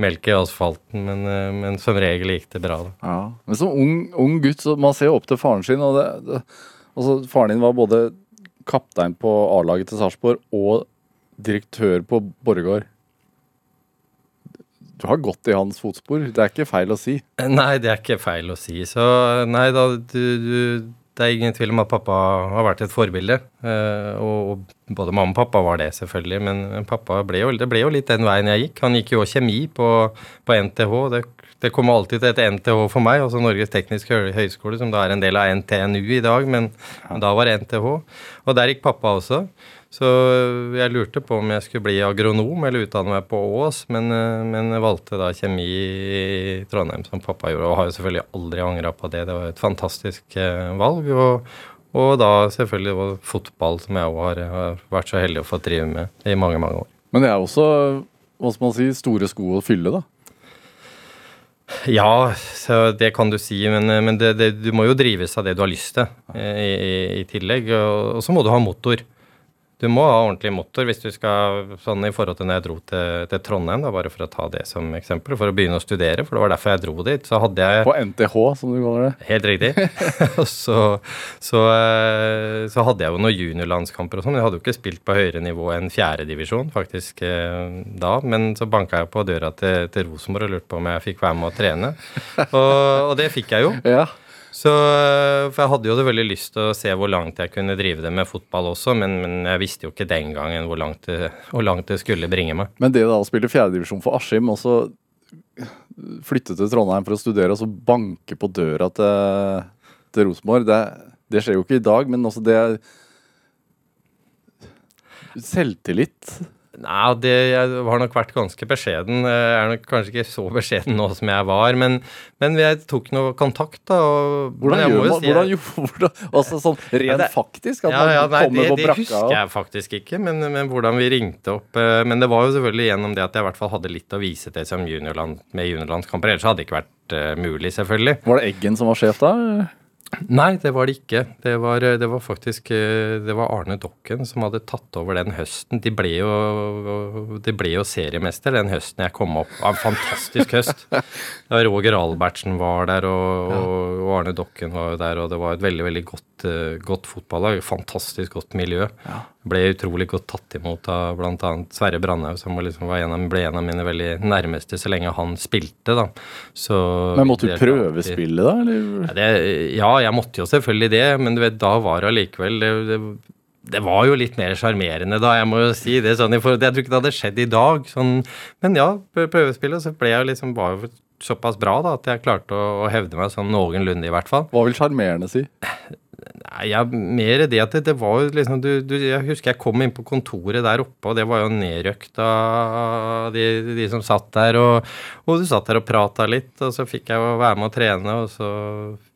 melk i asfalten. Men, eh, men som regel gikk det bra, da. Ja. Men som ung, ung gutt, så man ser jo opp til faren sin. og det, det, altså Faren din var både kaptein på A-laget til Sarpsborg og direktør på Borregaard. Du har gått i hans fotspor. Det er ikke feil å si. Nei, det er ikke feil å si. Så nei da, du, du, det er ingen tvil om at pappa har vært et forbilde. Eh, og, både mamma og pappa var det, selvfølgelig. Men, pappa ble jo, det ble jo litt den veien jeg gikk. Han gikk jo kjemi på, på NTH. Det, det kommer alltid til et NTH for meg, altså Norges tekniske hø- høgskole, som da er en del av NTNU i dag, men da var det NTH. Og der gikk pappa også. Så jeg lurte på om jeg skulle bli agronom eller utdanne meg på Ås, men, eh, men valgte da kjemi i Trondheim, som pappa gjorde, og har jo selvfølgelig aldri angra på det. Det var et fantastisk eh, valg. Og, og da selvfølgelig var fotball, som jeg også har, har vært så heldig å få drive med i mange, mange år. Men det er også hva skal man si, store sko å fylle, da. Ja, så det kan du si, men, men det, det, du må jo drives av det du har lyst til eh, i, i, i tillegg. Og, og så må du ha motor. Du må ha ordentlig motor hvis du skal sånn i forhold til når jeg dro til, til Trondheim, da, bare for å ta det som eksempel, for å begynne å studere, for det var derfor jeg dro dit. Så hadde jeg På NTH, som du kaller det. Helt riktig. Så, så, eh, så hadde jeg jo noen juniorlandskamper og sånn. Jeg hadde jo ikke spilt på høyere nivå enn fjerdedivisjon faktisk eh, da, men så banka jeg på døra til, til Rosenborg og lurte på om jeg fikk være med og trene. Og, og det fikk jeg jo. Ja. Så, eh, for jeg hadde jo det veldig lyst til å se hvor langt jeg kunne drive det med fotball også, men, men jeg visste jo ikke den gangen hvor langt, det, hvor langt det skulle bringe meg. Men det da å spille fjerdedivisjon for Askim, og så flytte til Trondheim for å studere, og så banke på døra til, til Rosenborg, det, det skjer jo ikke i dag, men også det Selvtillit. Nei, det, jeg har nok vært ganske beskjeden. Jeg er nok kanskje ikke så beskjeden nå som jeg var, men, men jeg tok noe kontakt, da. Og, hvordan gjør man si, hvordan, hvordan, Altså sånn rent det, faktisk? At ja, ja, nei, man kommer det, på brakka? Det husker jeg faktisk ikke, men, men, hvordan vi ringte opp eh, Men det var jo selvfølgelig gjennom det at jeg i hvert fall hadde litt å vise til som juniorland, med juniorlandskamper. Ellers hadde det ikke vært uh, mulig, selvfølgelig. Var det Eggen som var sjef da? Nei, det var det ikke. Det var, det var, faktisk eh, det var Arne Dokken som hadde tatt over den høsten. De ble jo, de ble jo seriemester den høsten jeg kom opp. En fantastisk høst. Da Roger Albertsen var der, og, og Arne Dokken var der, og det var et veldig, veldig godt, eh, godt fotballag. Fantastisk godt miljø. Ble utrolig godt tatt imot av bl.a. Sverre Brandhaug, som liksom en av, ble en av mine veldig nærmeste så lenge han spilte. da. Så men måtte du prøvespille, da? Eller? Ja, det, ja, jeg måtte jo selvfølgelig det, men du vet, da var det allikevel det, det, det, var jo litt mer sjarmerende da, jeg må jo si det. sånn, Jeg tror ikke det hadde skjedd i dag. sånn, Men ja, prøvespillet, så ble jeg liksom bare såpass bra da, at jeg klarte å, å hevde meg sånn noenlunde, i hvert fall. Hva vil sjarmerende si? Ja, mer det at det, det var liksom du, du, Jeg husker jeg kom inn på kontoret der oppe, og det var jo nedrøkt av de, de, som satt der. Og, og du satt der og prata litt, og så fikk jeg være med og trene, og så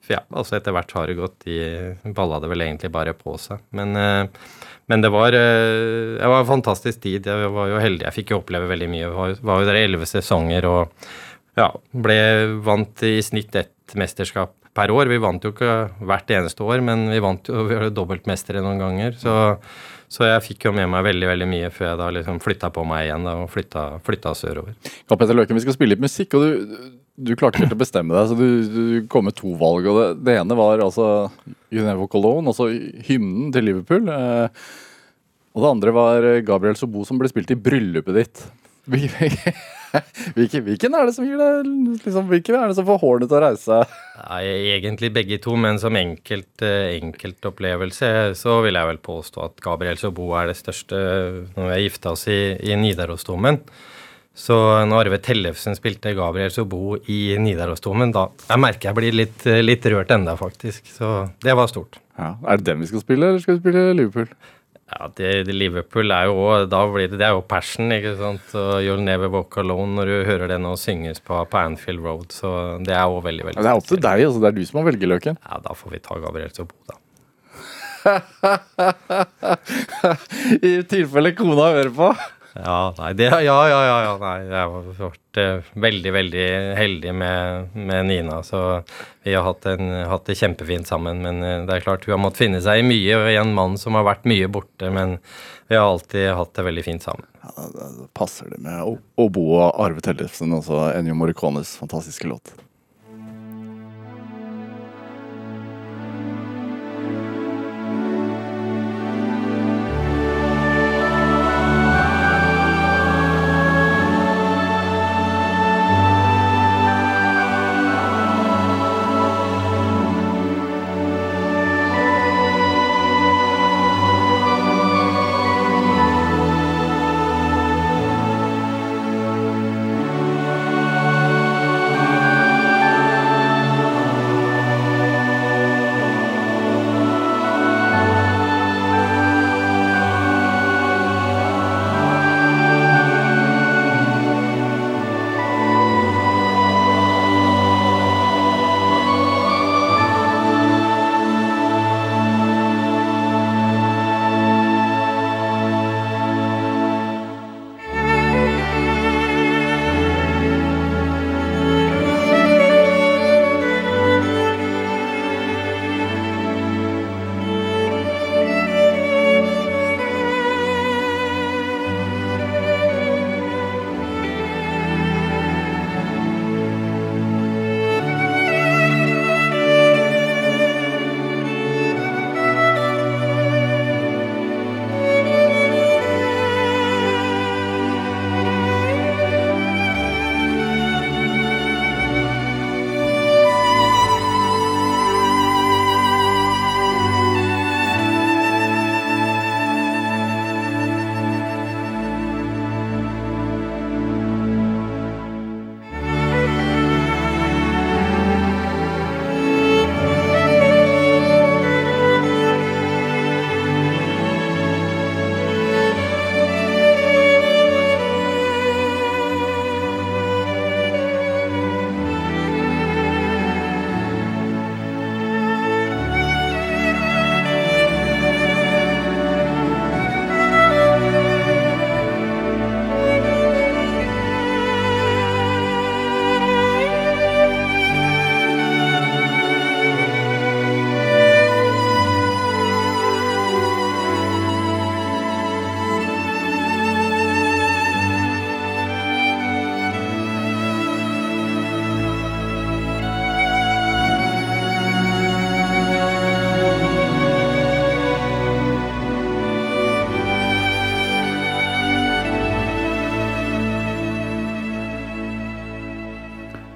Ja, altså etter hvert har det gått. De balla det vel egentlig bare på seg. Men, eh, men det var, eh, det var en fantastisk tid. Jeg var jo heldig. Jeg fikk jo oppleve veldig mye. Jeg var, var jo der elleve sesonger og ja, ble vant i snitt ett mesterskap per år. Vi vant jo ikke hvert eneste år, men vi vant jo vi var dobbeltmestere noen ganger. Så, så, jeg fikk jo med meg veldig veldig mye før jeg da liksom flytta på meg igjen da, og flytta, flytta sørover. Ja, Petter Løken, vi skal spille litt musikk, og du, du klarte ikke helt å bestemme deg, så du, du kom med to valg. og Det, det ene var altså You Never altså hymnen til Liverpool. Eh, og det andre var Gabriel Sobo som ble spilt i bryllupet ditt. Hvilken, hvilken, er det som gir deg liksom, Hvilken er det som får hårene til å reise Nei, Egentlig begge to, men som enkelt, eh, enkeltopplevelse så vil jeg vel påstå at Gabriel Sobo er det største når vi har gifta oss i, i Nidarosdomen. Så når Arve Tellefsen spilte Gabriel Sobo i Nidarosdomen, da jeg merker jeg blir litt, litt rørt enda, faktisk. Så det var stort. Ja. Er det dem vi skal spille, eller skal vi spille Liverpool? Ja, det, Liverpool er jo òg Da blir det Det er jo passion, ikke sant. Og You'll Never Walk Alone når du hører det nå synges på, på Anfield Road. Så det er òg veldig, veldig ja, Det er opp til deg, altså. Det er du som må velge løken. Ja, da får vi ta Gabriel Sobo, da. I tilfelle kona hører på. Ja, nei, det, ja, ja, ja, nei, jeg har vært uh, veldig, veldig heldig med, med, Nina. Så vi har hatt, en, hatt, det kjempefint sammen. Men uh, det er klart hun har måttet finne seg i mye. Og en mann som har vært mye borte. Men vi har alltid hatt det veldig fint sammen. Ja, da, passer det med Obo og Arve Tellefsen, også Ennio Morricones fantastiske låt.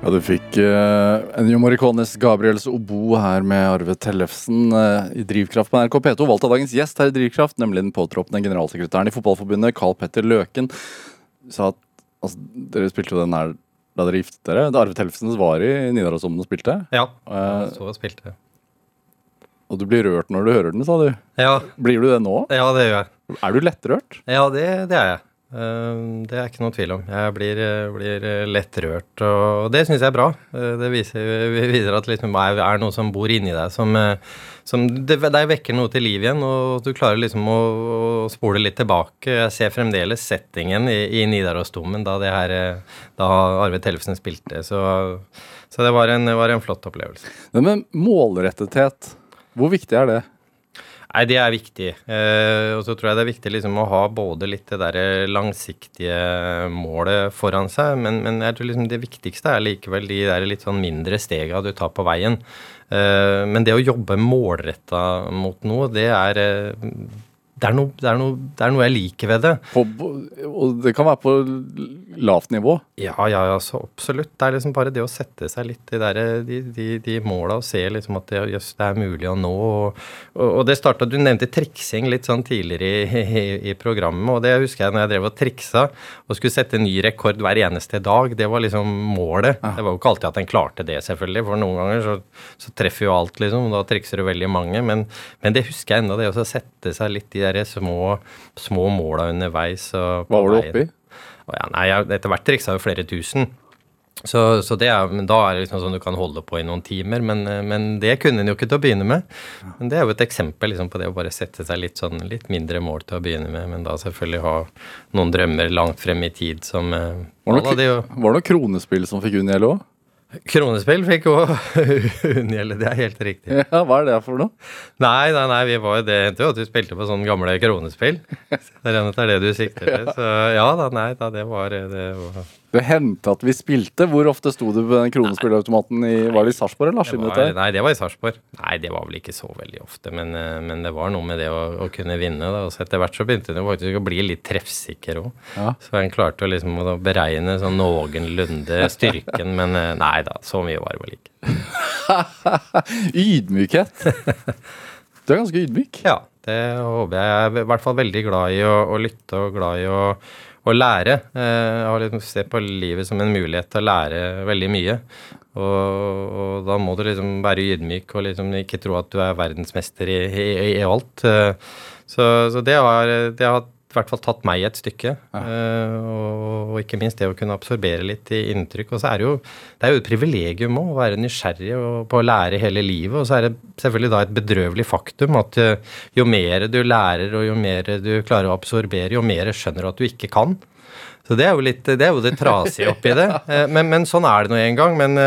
Ja, du fikk uh, Ennio Morricones Gabriels Obo her med Arve Tellefsen uh, i Drivkraft på NRK P2. Valgt av dagens gjest her i Drivkraft, nemlig den påtroppende generalsekretæren i Fotballforbundet, Carl Petter Løken. Sa at altså, dere spilte jo den her da dere giftet dere. Da Arve Tellefsen var i Nidarosdomen og spilte. Ja, Uh, så spilte jeg. og du blir rørt når du hører den, sa du. Ja, Blir du det nå? ja, det gjør jeg. Er du lettrørt? Ja, det, det er jeg. Eh, Det er ikke noe tvil om. Jeg blir, eh, blir eh, lett rørt, og det syns jeg er bra. Det viser, viser at liksom er, er noe som bor inni deg, som, som det, det vekker noe til liv igjen, og du klarer liksom å, å spole litt tilbake. Jeg ser fremdeles settingen i, i Nidarosdomen da, det her, da Arve Tellefsen spilte, så, så det var en, det var en flott opplevelse. Men målrettethet, hvor viktig er det? Nei, det er viktig. Eh, og så tror jeg det er viktig liksom å ha både litt det der langsiktige målet foran seg, men, men jeg tror liksom det viktigste er likevel de der litt sånn mindre stega du tar på veien. Eh, men det å jobbe målretta mot noe, det er eh, det er, noe, det, er noe, det er noe jeg liker ved det. På, og det kan være på lavt nivå. Ja, ja, ja, så absolutt. Det er liksom bare det å sette seg litt i de, de, de, de måla og se liksom at det, yes, det er mulig å nå. Og, og, og det starta Du nevnte triksing litt sånn tidligere i, i, i programmet, og det husker jeg når jeg drev og triksa og skulle sette ny rekord hver eneste dag. Det var liksom målet. Det var jo ikke alltid at en klarte det, selvfølgelig, for noen ganger så, så treffer jo alt, liksom. og Da trikser du veldig mange. Men, men det husker jeg ennå, det å sette seg litt i der små, små måla underveis. Hva var du oppi? Ja, nei, etter hvert triksa jo flere tusen. Så, så det er, men da er det liksom sånn du kan holde på i noen timer, men, eh, men det kunne en jo ikke til å begynne med. Men det er jo et eksempel liksom, på det å bare sette seg litt sånn litt mindre mål til å begynne med, men da selvfølgelig ha noen drømmer langt frem i tid som eh, Var det noe, var det noe kronespill som fikk Uniel òg? Kronespill fikk òg unngjelde, det er helt riktig. Ja, hva er det for noe? Nei, nei, nei, vi var jo det hendte jo at vi spilte på sånne gamle kronespill. Det er det du sikter til. Så ja da, nei da, det var det var Det hendte at vi spilte. Hvor ofte sto du på den kronespillautomaten i Var det i Sarpsborg eller Askim? nei, det var i Sarpsborg. Nei, det var vel ikke så veldig ofte, men, eh, men det var noe med det å, å kunne vinne. Da. Så etter hvert så begynte det faktisk å bli litt treffsikker òg. Ja. Så en klarte å liksom å beregne sånn noenlunde styrken, men eh, nei da, så mye var det vel ikke. Ydmykhet. Du er ganske ydmyk. Ja, det håper jeg. Jeg er i hvert fall veldig glad i å, å lytte og glad i å, å lære. Eh, Jeg har liksom sett på livet som en mulighet til å lære veldig mye. Og, og da må du liksom være ydmyk og liksom ikke tro at du er verdensmester i, i, i alt. Eh, Så, så det, har, det har i hvert fall tatt meg et stykke. Ja. og, og ikke minst det å kunne absorbere litt i inntrykk. Og så er det jo det er jo et privilegium òg, å være nysgjerrig og, på å lære hele livet. Og så er det selvfølgelig da et bedrøvelig faktum at uh, jo mer du lærer og jo mer du klarer å absorbere, jo mer skjønner du at du ikke kan. Så det er jo litt, det er jo det trasige oppi det. Uh, Men, men sånn er det nå en gang. Men,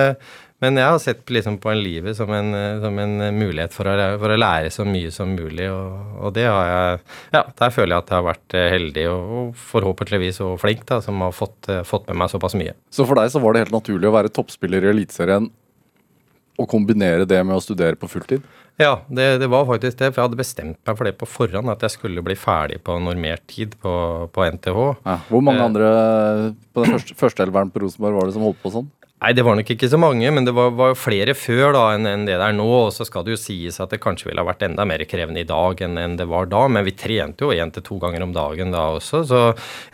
men jeg har sett liksom på en livet som en, eh, som en mulighet for å, for å lære så mye som mulig, og, og det har jeg Ja, der føler jeg at jeg har vært eh, heldig og, og forhåpentligvis og flink, da, som har fått, eh, fått med meg såpass mye. Så for deg så var det helt naturlig å være toppspiller i Eliteserien og kombinere det med å studere på fulltid? Ja, det, det var faktisk det. For jeg hadde bestemt meg for det på forhånd, at jeg skulle bli ferdig på normert tid på, på NTH. Ja. Hvor mange Eh. andre på den første, førsteelveren på Rosenborg var det som holdt på sånn? Nei, det var nok ikke så mange, men det var, var flere før da enn enn det det er nå. Og så skal det jo sies at det kanskje ville ha vært enda mer krevende i dag enn, enn det var da. Men vi trente jo én til to ganger om dagen da også, så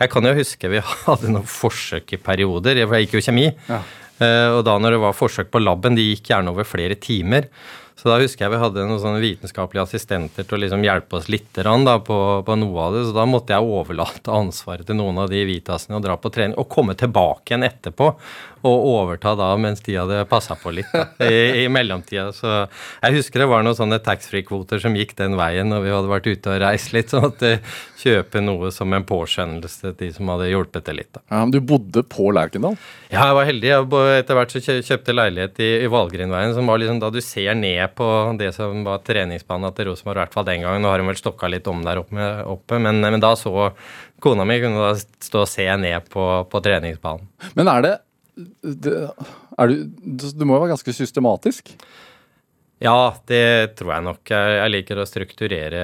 jeg kan jo huske vi hadde noen forsøk i perioder. Jeg gikk jo kjemi. Ja. Eh, og da når det var forsøk på laben, de gikk gjerne over flere timer. Så da husker jeg vi hadde noen sånne vitenskapelige assistenter til å liksom hjelpe oss litt da, på, på noe av det. Så da måtte jeg overlate ansvaret til noen av de Vitasene og dra på trening. Og komme tilbake igjen etterpå og overta da mens de hadde passa på litt da, i, i mellomtida. Så jeg husker det var noen sånne taxfree-kvoter som gikk den veien når vi hadde vært ute og reist litt. sånn at kjøpe noe som en påskjønnelse til de som hadde hjulpet til litt. da. Ja, men du bodde på Lerkendal? Ja, jeg var heldig. Jeg, etter hvert så kjøpte leilighet i, i Valgrindveien, som var liksom da du ser ned på det som var treningsbanen til Rosenborg, i hvert fall den gangen. Nå har hun vel stokka litt om der oppe, oppe men, men da så kona mi kunne da stå og se ned på, på treningsbanen. Men er det, det du, du må jo være ganske systematisk? Ja, det tror jeg nok. Jeg, jeg liker å strukturere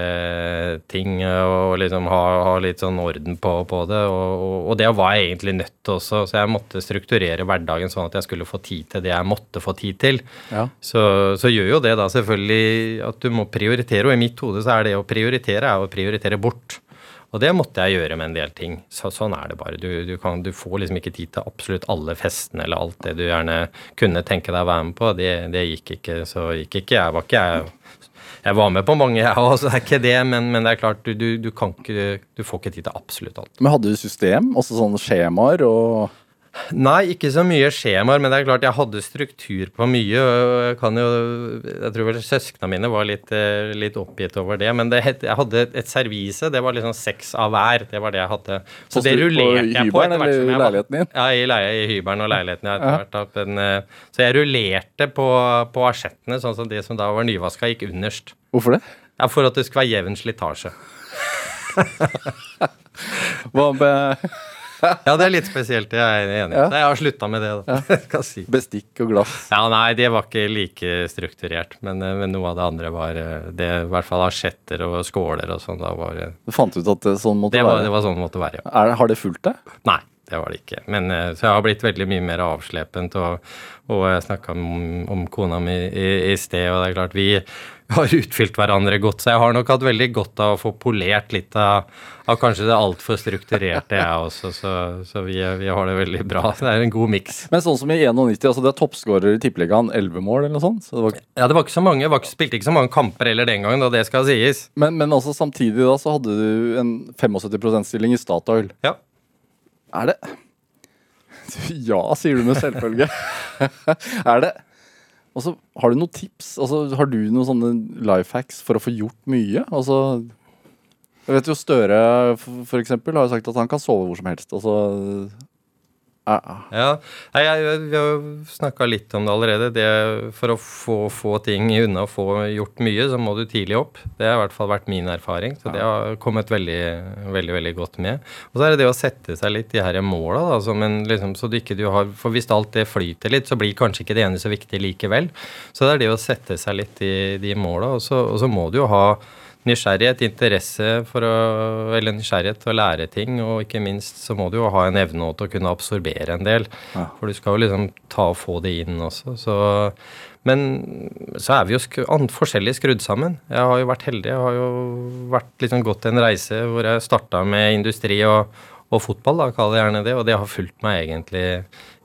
ting og liksom ha, ha litt sånn orden på, på det. Og, og, det var jeg egentlig nødt til også, så jeg måtte strukturere hverdagen sånn at jeg skulle få tid til det jeg måtte få tid til. Ja. Så, så gjør jo det da selvfølgelig at du må prioritere, og i mitt hode så er det å prioritere er å prioritere bort. Og det måtte jeg gjøre med en del ting. Så, sånn er det bare. Du, du, kan, du, får liksom ikke tid til absolutt alle festene eller alt det du gjerne kunne tenke deg å være med på. Det, det gikk ikke. Så gikk ikke jeg. Var ikke jeg jeg var med på mange, jeg òg, så det er ikke det. Men, men det er klart, du, du, kan ikke, du får ikke tid til absolutt alt. Men hadde du system? Også sånne skjemaer og Nei, ikke så mye skjemaer, men det er klart jeg hadde struktur på mye. og Jeg kan jo, jeg tror vel søsknene mine var litt, eh, litt oppgitt over det. Men det, jeg hadde et servise, det var liksom seks av hver. Det var det jeg hadde. Så, så det rullerte jeg på. Hvert som jeg leiligheten din? Ja, i, leie, i hybelen og leiligheten. Jeg etter hvert, men, eh, så jeg rullerte på, på asjettene, sånn som de som da var nyvaska, gikk underst. Hvorfor det? Ja, For at det skulle være jevn slitasje. Hva med ja, det er litt spesielt. Jeg er enig. Ja. Jeg har slutta med det. da. Ja. si. Bestikk og glass. Ja, Nei, det var ikke like strukturert. Men, eh, men noe av det andre var eh, det, i hvert fall asjetter og skåler og sånn. Du fant ut at det sånn måtte det var, være? Det var sånn det måtte være, ja. Er, har det fulgt deg? Nei. Det var det ikke. Men, eh, så jeg har blitt veldig mye mer avslepent. Og, og jeg snakka om, om, kona mi i, i, sted, og det er klart vi har utfylt hverandre godt. Så jeg har nok hatt veldig godt av å få polert litt av, av kanskje det altfor strukturerte, jeg også. Så, så vi, vi, har det veldig bra. Det er en god miks. Men sånn som i 91, altså det er toppskårer i Tippeligaen, 11 mål eller noe sånt? Så det var... Ja, det var ikke så mange. Jeg spilte ikke så mange kamper heller den gangen, da det skal sies. Men, men altså, samtidig da så hadde du en 75 %-stilling i Statoil. Ja. Er det Ja, sier du med selvfølge. er det Og så har du noen tips? Altså, har du noen sånne life hacks for å få gjort mye? Altså, jeg vet jo Støre for eksempel har jo sagt at han kan sove hvor som helst. Altså, ja, jeg, Vi har jo snakka litt om det allerede. Det, for å få, få ting unna og få gjort mye, så må du tidlig opp. Det har i hvert fall vært min erfaring. Så det har kommet veldig veldig, veldig godt med. Og så er det det å sette seg litt i her måla. Da, liksom, så du ikke du har, for hvis alt det flyter litt, så blir kanskje ikke det ene så viktig likevel. Så det er det å sette seg litt i de måla. Og og så må du jo ha nysgjerrighet, interesse for å Eller nysgjerrighet til å lære ting, og ikke minst så må du jo ha en evne til å kunne absorbere en del. Ja. For du skal jo liksom ta og få det inn også. Så men så er vi jo sk forskjellig skrudd sammen. Jeg har jo vært heldig. Jeg har jo vært liksom gått en reise hvor jeg starta med industri og, og fotball, da, kaller jeg gjerne det. Og det har fulgt meg egentlig,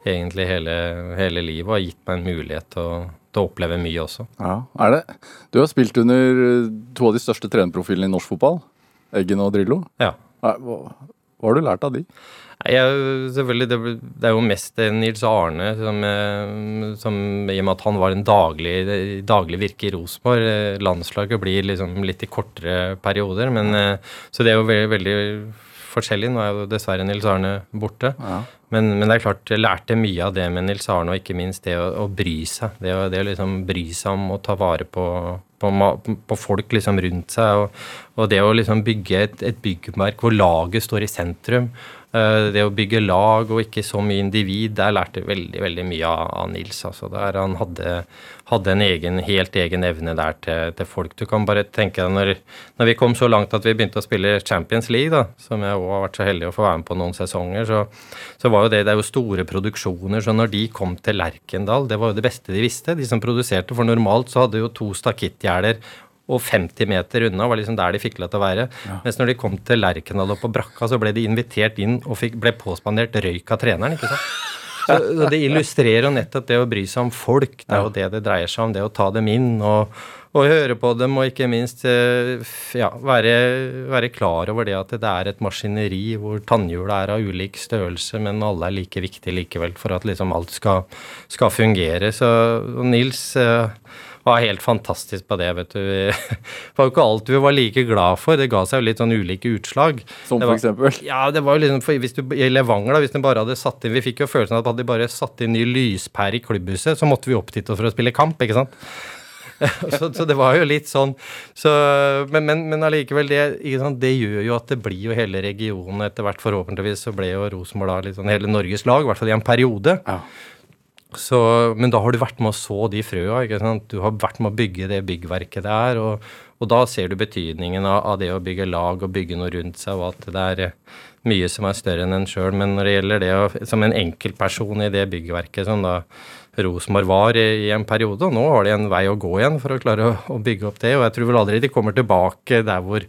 egentlig hele, hele livet og gitt meg en mulighet til å å oppleve mye også. Ja, er det? Du har spilt under eh, to av de største trenerprofilene i norsk fotball. Eggen og Drillo. Ja. Hva, hva har du lært av de? Jeg, selvfølgelig, det, det, er jo mest Nils Arne, som, eh, som, i og med at han var en daglig, daglig virke i Rosenborg. Landslaget blir liksom litt i kortere perioder, men så det er jo veldig, veldig forskjellig. Nå er jo dessverre Nils Arne borte. Ja. Men, men, det er klart, jeg lærte mye av det med Nils Arne, og ikke minst det å, å bry seg. Det å, det å liksom bry seg om å ta vare på, på, på folk liksom rundt seg. Og, og det å liksom bygge et, et byggverk hvor laget står i sentrum. Eh, det å bygge lag og ikke så mye individ, der lærte jeg veldig veldig mye av, Nils. Altså der Han hadde, hadde, en egen, helt egen evne der til, til folk. Du kan bare tenke deg når, når, vi kom så langt at vi begynte å spille Champions League, da, som jeg òg har vært så heldig å få være med på noen sesonger, så, så, var jo det Det er jo store produksjoner. Så når de kom til Lerkendal, det var jo det beste de visste, de som produserte. For normalt så hadde jo to stakittgjerder og 50 meter unna var liksom der de fikk lov til å være. Ja. Mens når de kom til Lerkendal og på brakka, så ble de invitert inn og fikk, ble påspandert røyk av treneren. ikke sant? Så, så Det illustrerer jo nettopp det å bry seg om folk. Det er jo det det dreier seg om. Det å ta dem inn og, og høre på dem, og ikke minst eh, ja, være, være, klar over det at det er et maskineri hvor tannhjula er av ulik størrelse, men alle er like viktige likevel for at liksom alt skal, skal fungere. Så Nils eh, var helt fantastisk på det, vet du. Det var jo ikke alt vi var like glad for. Det ga seg jo litt sånn ulike utslag. Som for eksempel? Ja, det var jo liksom for hvis du, I Levanger, da, hvis de bare hadde satt inn Vi fikk jo følelsen av at hadde de bare satt inn ny lyspære i klubbhuset, så måtte vi opp dit for å spille kamp, ikke sant. så, så, det var jo litt sånn så, Men, men, men allikevel, det, det, gjør jo at det blir jo hele regionen etter hvert, forhåpentligvis, så ble jo Rosenborg da litt sånn hele Norges lag, i hvert fall i en periode. Ja. Så, men da har du vært med å så de frøa. ikke sant? Du har vært med å bygge det byggverket der. Og, og da ser du betydningen av, av, det å bygge lag og bygge noe rundt seg, og at det er eh, mye som er større enn en sjøl. Men når det gjelder det å, som en enkeltperson i det byggverket som da Rosenborg var i, en periode, og nå har de en vei å gå igjen for å klare å, bygge opp det. Og jeg tror vel aldri de kommer tilbake der hvor,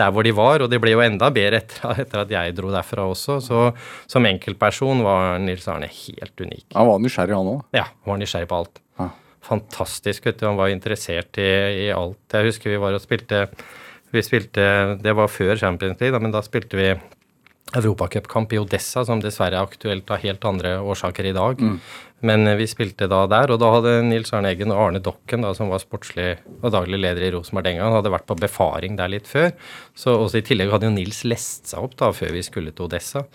der hvor de var, og det ble jo enda bedre etter, etter, at jeg dro derfra også. Så som enkeltperson var Nils Arne helt unik. Han var nysgjerrig, han òg? Ja, han var nysgjerrig på alt. Ja. Fantastisk. vet du, Han var interessert i, i, alt. Jeg husker vi var og spilte vi spilte, Det var før Champions League, da, men da spilte vi europacupkamp i Odessa, som dessverre er aktuelt av helt andre årsaker i dag. Mm. Men vi spilte da der, og da hadde Nils Arne Eggen og Arne Dokken, da, som var sportslig og daglig leder i Rosenborg den gangen, hadde vært på befaring der litt før. Så også I tillegg hadde jo Nils lest seg opp da, før vi skulle til Odessa.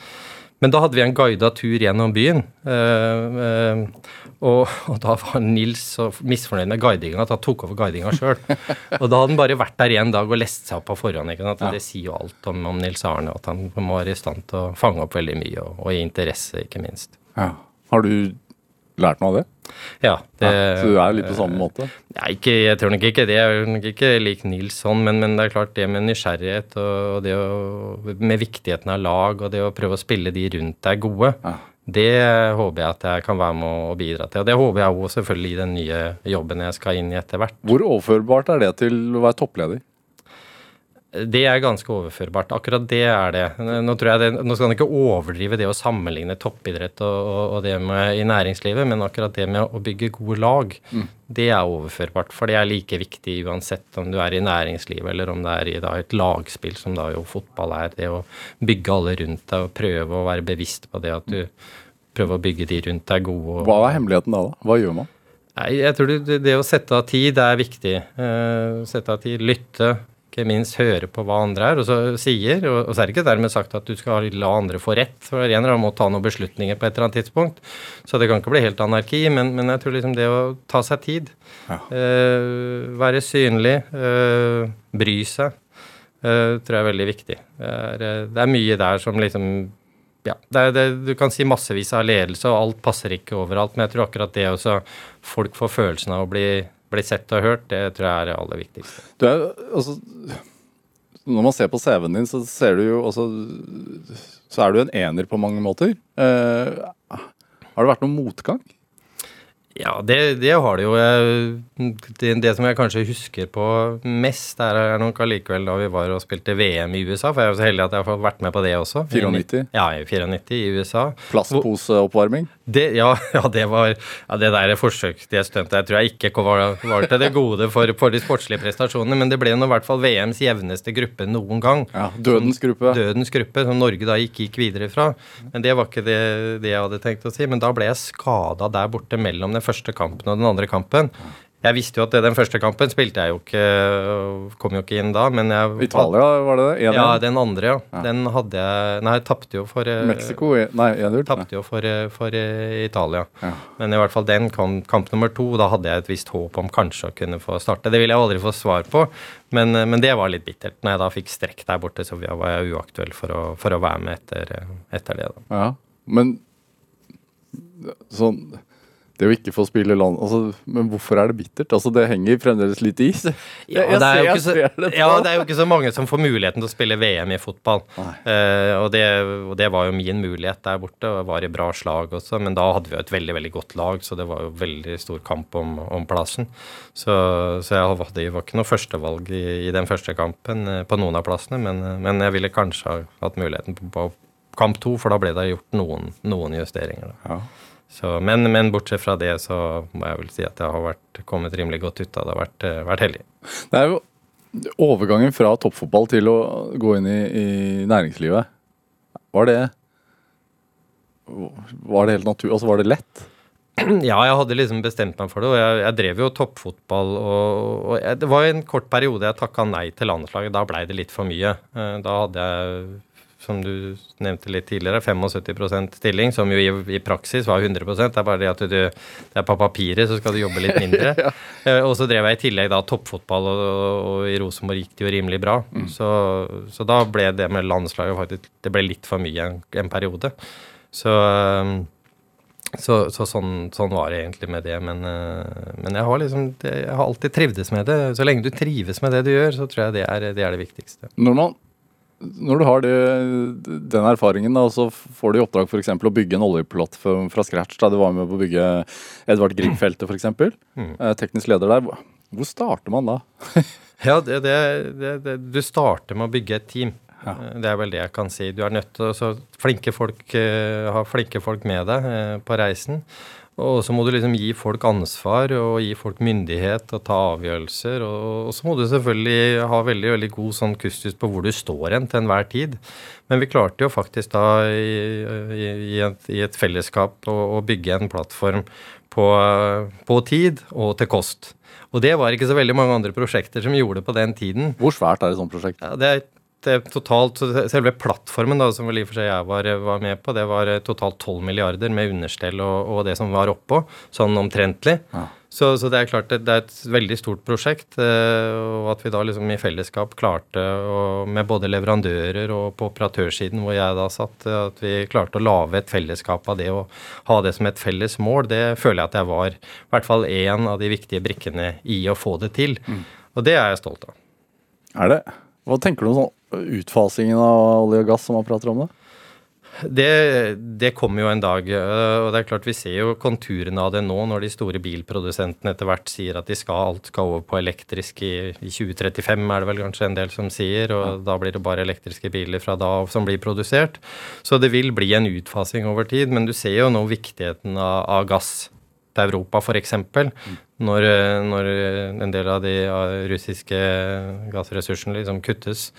Men da hadde vi en guida tur gjennom byen. Øh, øh, og, og, da var Nils så misfornøyd med guidinga at han tok over guidinga sjøl. og da hadde han bare vært der en dag og lest seg opp på forhånd. Ikke sant? Ja. Det sier jo alt om, om Nils Arne, at han må være i stand til å fange opp veldig mye, og, og i interesse, ikke minst. Ja. Har du lært noe av det? Ja. Det, ja, så du er litt på samme måte? Ja, ikke, jeg tror nok ikke det. Jeg er nok ikke lik Nils sånn, men, men, det er klart det med nysgjerrighet og det å, med viktigheten av lag og det å prøve å spille de rundt deg gode, ja. det håper jeg at jeg kan være med å bidra til. Og det håper jeg òg selvfølgelig i den nye jobben jeg skal inn i etter hvert. Hvor overførbart er det til å være toppleder? Det er ganske overførbart. Akkurat det er det. Nå, tror jeg det, nå skal man ikke overdrive det å sammenligne toppidrett og, og, og, det med i næringslivet, men akkurat det med å bygge gode lag, mm. det er overførbart. For det er like viktig uansett om du er i næringslivet eller om det er i da, et lagspill, som da jo fotball er. Det å bygge alle rundt deg og prøve å være bevisst på det at du prøver å bygge de rundt deg gode. Hva er hemmeligheten da? da? Hva gjør man? Nei, jeg tror det, det, å sette av tid er viktig. Eh, sette av tid, lytte ikke minst høre på hva andre er og så sier. Og, og så er det ikke dermed sagt at du skal la andre få rett, for en eller annen må ta noen beslutninger på et eller annet tidspunkt. Så det kan ikke bli helt anarki, men, men jeg tror liksom det å ta seg tid, ja. øh, være synlig, øh, bry seg, øh, tror jeg er veldig viktig. Det er, det er, mye der som liksom ja, det er, det, Du kan si massevis av ledelse, og alt passer ikke overalt, men jeg tror akkurat det også folk får følelsen av å bli bli sett og hørt, det tror jeg er det aller viktigste. Du er, altså, når man ser på CV-en din, så ser du jo også Så er du en ener på mange måter. Eh, har det vært noen motgang? Ja, det, det, har det jo. Det, det, som jeg kanskje husker på mest, er nok allikevel da vi var og spilte VM i USA. For jeg er så heldig at jeg har vært med på det også. 94? Ja, 94 i USA. Plastposeoppvarming? Det, ja, ja, det var ja, det der forsøk, det stuntet, jeg tror jeg ikke var, var til det gode for, for, de sportslige prestasjonene, men det ble nå i hvert fall VMs jevneste gruppe noen gang. Ja, Dødens gruppe. Dødens gruppe, som Norge da ikke gikk videre fra. Men det var ikke det, det jeg hadde tenkt å si. Men da ble jeg skada der borte mellom den første kampen og den andre kampen. Jeg visste jo at den første kampen spilte jeg jo ikke Kom jo ikke inn da, men jeg Italia, var det det? Ja, den andre, ja. ja. Den hadde jeg Nei, jeg tapte jo for eh, Mexico? Nei, jeg tapte jo for, eh, for Italia. Ja. Men i hvert fall den kamp, kamp nummer to. Da hadde jeg et visst håp om kanskje å kunne få starte. Det ville jeg aldri få svar på, men, men, det var litt bittert. Når jeg da fikk strekk der borte, så var jeg uaktuell for å, for å være med etter, etter det. da. Ja, men sånn det å ikke få spille land altså, Men hvorfor er det bittert? Altså, Det henger fremdeles litt i. Ja, det er, jo ikke så, ja, det er jo ikke så mange som får muligheten til å spille VM i fotball. Uh, og, det, og, det, var jo min mulighet der borte, og var i bra slag også. Men da hadde vi jo et veldig veldig godt lag, så det var jo veldig stor kamp om, om plassen. Så, så jeg hadde jo ikke noe førstevalg i, i den første kampen uh, på noen av plassene, men, uh, men, jeg ville kanskje ha hatt muligheten på, på kamp to, for da ble det gjort noen, noen justeringer. Da. Ja. Så, men, men, bortsett fra det, så må jeg vel si at jeg har vært, kommet rimelig godt ut av det. Har vært, eh, vært heldig. Det er jo overgangen fra toppfotball til å gå inn i, i næringslivet. Var det Var det helt naturlig? Altså, var det lett? Ja, jeg hadde liksom bestemt meg for det, og jeg, jeg drev jo toppfotball. Og, og jeg, det var en kort periode jeg takka nei til landslaget. Da blei det litt for mye. Eh, da hadde jeg som du nevnte litt tidligere, 75% stilling, som jo i, i, praksis var 100 Det er bare det at du, det er på papiret, så skal du jobbe litt mindre. ja. Eh, og så drev jeg i tillegg da toppfotball, og, og i Rosenborg gikk det jo rimelig bra. Mm. Så, så, da ble det med landslaget faktisk Det ble litt for mye en, en periode. Så, så, så sånn, sånn, var det egentlig med det. Men, uh, men jeg, har liksom, jeg har alltid trivdes med det. Så lenge du trives med det du gjør, så tror jeg det er det, er det viktigste. Når, man, når du har det, den erfaringen, da, så får du i oppdrag f.eks. å bygge en oljeplattform fra scratch. Da du var med på å bygge Edvard Grieg-feltet f.eks. Mm. Eh, teknisk leder der. Hvor starter man da? ja, det, det, Du starter med å bygge et team. Ja. Eh, det er vel det jeg kan si. Du er nødt til å flinke folk, uh, ha flinke folk med deg på reisen. Og så må du liksom gi folk ansvar og gi folk myndighet å ta avgjørelser. Og, så må du selvfølgelig ha veldig veldig god sånn kustus på hvor du står hen til enhver tid. Men vi klarte jo faktisk da i, i, i, et, i et, fellesskap å, å, bygge en plattform på, på tid og til kost. Og det var ikke så veldig mange andre prosjekter som gjorde det på den tiden. Hvor svært er et sånt prosjekt? Ja, det er totalt, Selve plattformen da, som vel i og for seg jeg var, var, med på, det var eh, totalt 12 milliarder med understell og, og det som var oppå, sånn omtrentlig. Ja. Så, så, det er klart det, det, er et veldig stort prosjekt. Eh, og at vi da liksom i fellesskap klarte, og med både leverandører og på operatørsiden hvor jeg da satt, at vi klarte å lage et fellesskap av det og ha det som et felles mål, det føler jeg at jeg var i hvert fall en av de viktige brikkene i å få det til. Mm. Og det er jeg stolt av. Er det? Hva tenker du om sånn utfasingen av olje og gass som man prater om det? Det, det kommer jo en dag. Øh, og det er klart Vi ser jo konturene av det nå, når de store bilprodusentene etter hvert sier at de skal, alt skal over på elektrisk i, i 2035, er det vel kanskje en del som sier. Og ja. da blir det bare elektriske biler fra da som blir produsert. Så det vil bli en utfasing over tid. Men du ser jo nå viktigheten av, av gass til Europa, f.eks. Mm. Når, når en del av de russiske gassressursene liksom kuttes.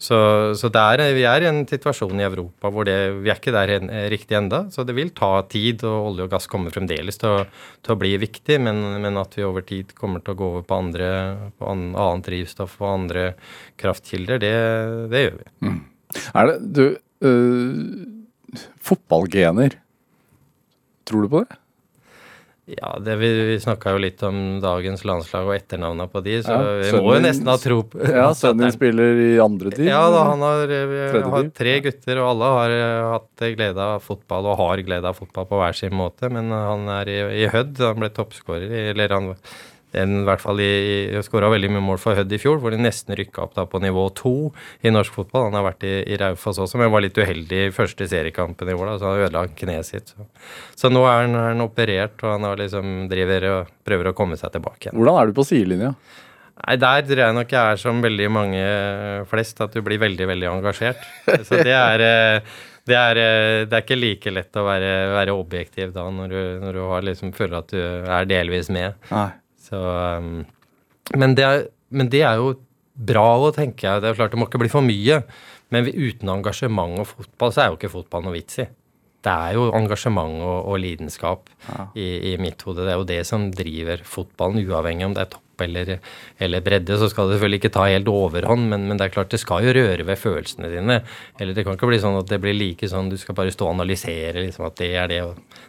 Så, så er, vi er i en situasjon i Europa hvor det, vi er ikke der riktig enda, Så det vil ta tid, og olje og gass kommer fremdeles til å, til å bli viktig. Men, men, at vi over tid kommer til å gå over på, andre, på annet drivstoff og andre kraftkilder, det, det gjør vi. Mm. Er det Du, øh, fotballgener. Tror du på det? Ja, det, vi, vi snakka jo litt om dagens landslag og etternavna på de, så ja, vi må jo nesten ha tro på Ja, sønnen din spiller i andre tid? Ja, da, han har, vi har tre gutter, og alle har eh, hatt glede av fotball og har glede av fotball på hver sin måte. Men han er i, i Hødd, han ble toppskårer, eller han en, i hvert fall i, skåra veldig mye mål for Hødd i fjor, hvor de nesten rykka opp da på nivå to i norsk fotball. Han har vært i, i Raufoss også, men var litt uheldig i første seriekampen i år. da, Så han ødela kneet sitt. Så. så, nå er han, er han, operert, og han liksom driver og prøver å komme seg tilbake igjen. Hvordan er du på sidelinja? Nei, Der tror jeg nok jeg er som veldig mange flest, at du blir veldig, veldig engasjert. Så det er eh, det er, eh, det er, ikke like lett å være, være objektiv da, når du, når du liksom, føler at du er delvis med. Nei. Så, um, men, det er, men, det er, jo bra å tenke. Det er klart det må ikke bli for mye. Men uten engasjement og fotball, så er jo ikke fotball noe vits i. Det er jo engasjement og, og lidenskap ja. i, i, mitt hode. Det er jo det som driver fotballen, uavhengig om det er topp eller, eller bredde. Så skal det selvfølgelig ikke ta helt overhånd, men, men, det er klart det skal jo røre ved følelsene dine. Eller det kan ikke bli sånn at det blir like sånn du skal bare stå og analysere liksom at det er det.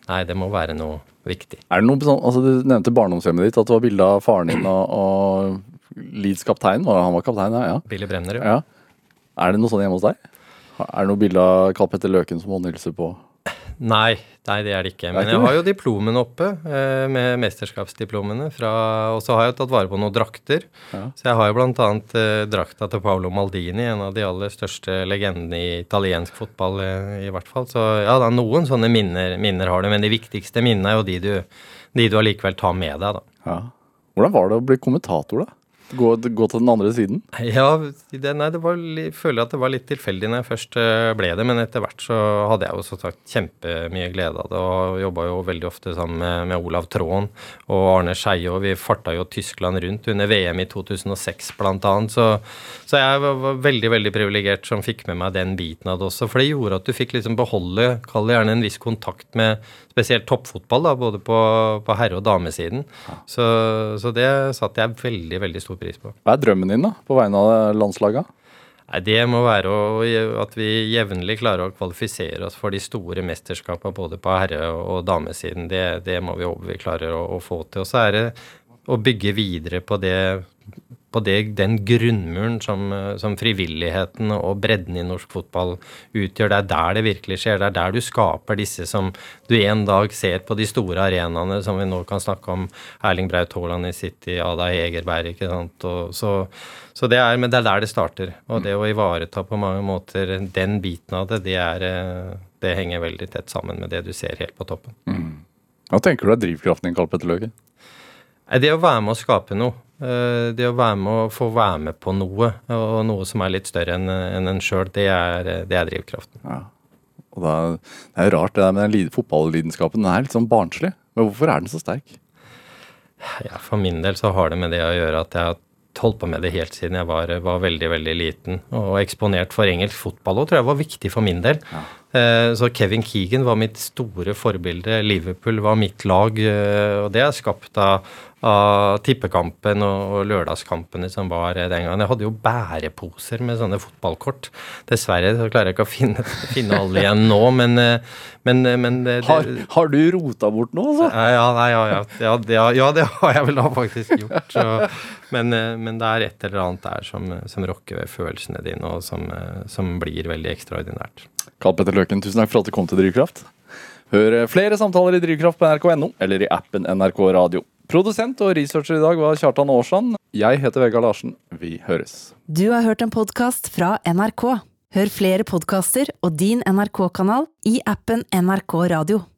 Nei, det må være noe viktig. Er det noe sånn, altså Du nevnte barndomshjemmet ditt, at det var bilde av faren din og, og Leeds kaptein. Han var kaptein, ja. Billy Brenner, ja. ja. Er det noe sånn hjemme hos deg? Er det noe bilde av Karl Petter Løken som håndhilser på? Nei, nei, det er det ikke. Men jeg har jo diplomene oppe, eh, med mesterskapsdiplomene. Fra, og så har jeg tatt vare på noen drakter. Ja. Så jeg har jo bl.a. Eh, drakta til Paolo Maldini, en av de aller største legendene i italiensk fotball, eh, i hvert fall. Så ja, da, noen sånne minner, minner har du, men de viktigste minnene er jo de du, de du allikevel tar med deg, da. Ja. Hvordan var det å bli kommentator, da? Gå, gå, til den andre siden? Ja, det, nei, det var, jeg føler at det var litt tilfeldig når jeg først eh, ble det. Men etter hvert så hadde jeg jo så sagt kjempemye glede av det. Og jobba jo veldig ofte sammen med, med Olav Tråen og Arne Skeie. Og vi farta jo Tyskland rundt under VM i 2006 bl.a. Så, så jeg var veldig veldig privilegert som fikk med meg den biten av det også. For det gjorde at du fikk liksom beholde, kall det gjerne en viss kontakt med spesielt toppfotball, da, både på, på herre- og damesiden. Så, så det satte jeg veldig, veldig stor pris på. Hva er drømmen din da, på vegne av landslaget? Nei, Det må være å, at vi jevnlig klarer å kvalifisere oss for de store mesterskapene både på herre- og damesiden. Det, det må vi håpe vi klarer å, å få til. Og så er det å bygge videre på det på det, den grunnmuren som, som, frivilligheten og bredden i norsk fotball utgjør. Det er der det virkelig skjer. Det er der du skaper disse som du en dag ser på de store arenaene, som vi nå kan snakke om. Erling Braut Haaland i City, Ada Hegerberg, ikke sant. Og så, så det er, men det er der det starter. Og det å ivareta på mange måter den biten av det, det, er, det henger veldig tett sammen med det du ser helt på toppen. Mm. Hva tenker du er drivkraften din, Karl Petter Løken? Det å være med å skape noe. Eh, det å være med å få være med på noe, og noe som er litt større enn en, en sjøl, det, det, er drivkraften. Ja. Og det er, det er rart det der med den fotballidenskapen. Den er litt sånn barnslig. Men hvorfor er den så sterk? Ja, For min del så har det med det å gjøre at jeg har holdt på med det helt siden jeg var, var veldig veldig liten. Og eksponert for engelsk fotball òg tror jeg var viktig for min del. Ja. Eh, så Kevin Keegan var mitt store forbilde. Liverpool var mitt lag. Eh, og det er skapt av av tippekampen og, og lørdagskampene som var den gangen. Jeg hadde jo bæreposer med sånne fotballkort. Dessverre så klarer jeg ikke å finne, finne alle igjen nå, men, men, men det, har, har, du rota bort noe, altså? Ja, nei, ja, ja, ja, ja, det har jeg vel da faktisk gjort. Så, men, men, det er et eller annet der som, som rokker ved følelsene dine, og som, som blir veldig ekstraordinært. Karl Petter Løken, tusen takk for at du kom til Drivkraft. Hør flere samtaler i Drivkraft på nrk.no eller i appen NRK Radio. Produsent og researcher i dag var Kjartan Aarsand. Jeg heter Vegard Larsen. Vi høres. Du har hørt en podkast fra NRK. Hør flere podkaster og din NRK-kanal i appen NRK Radio.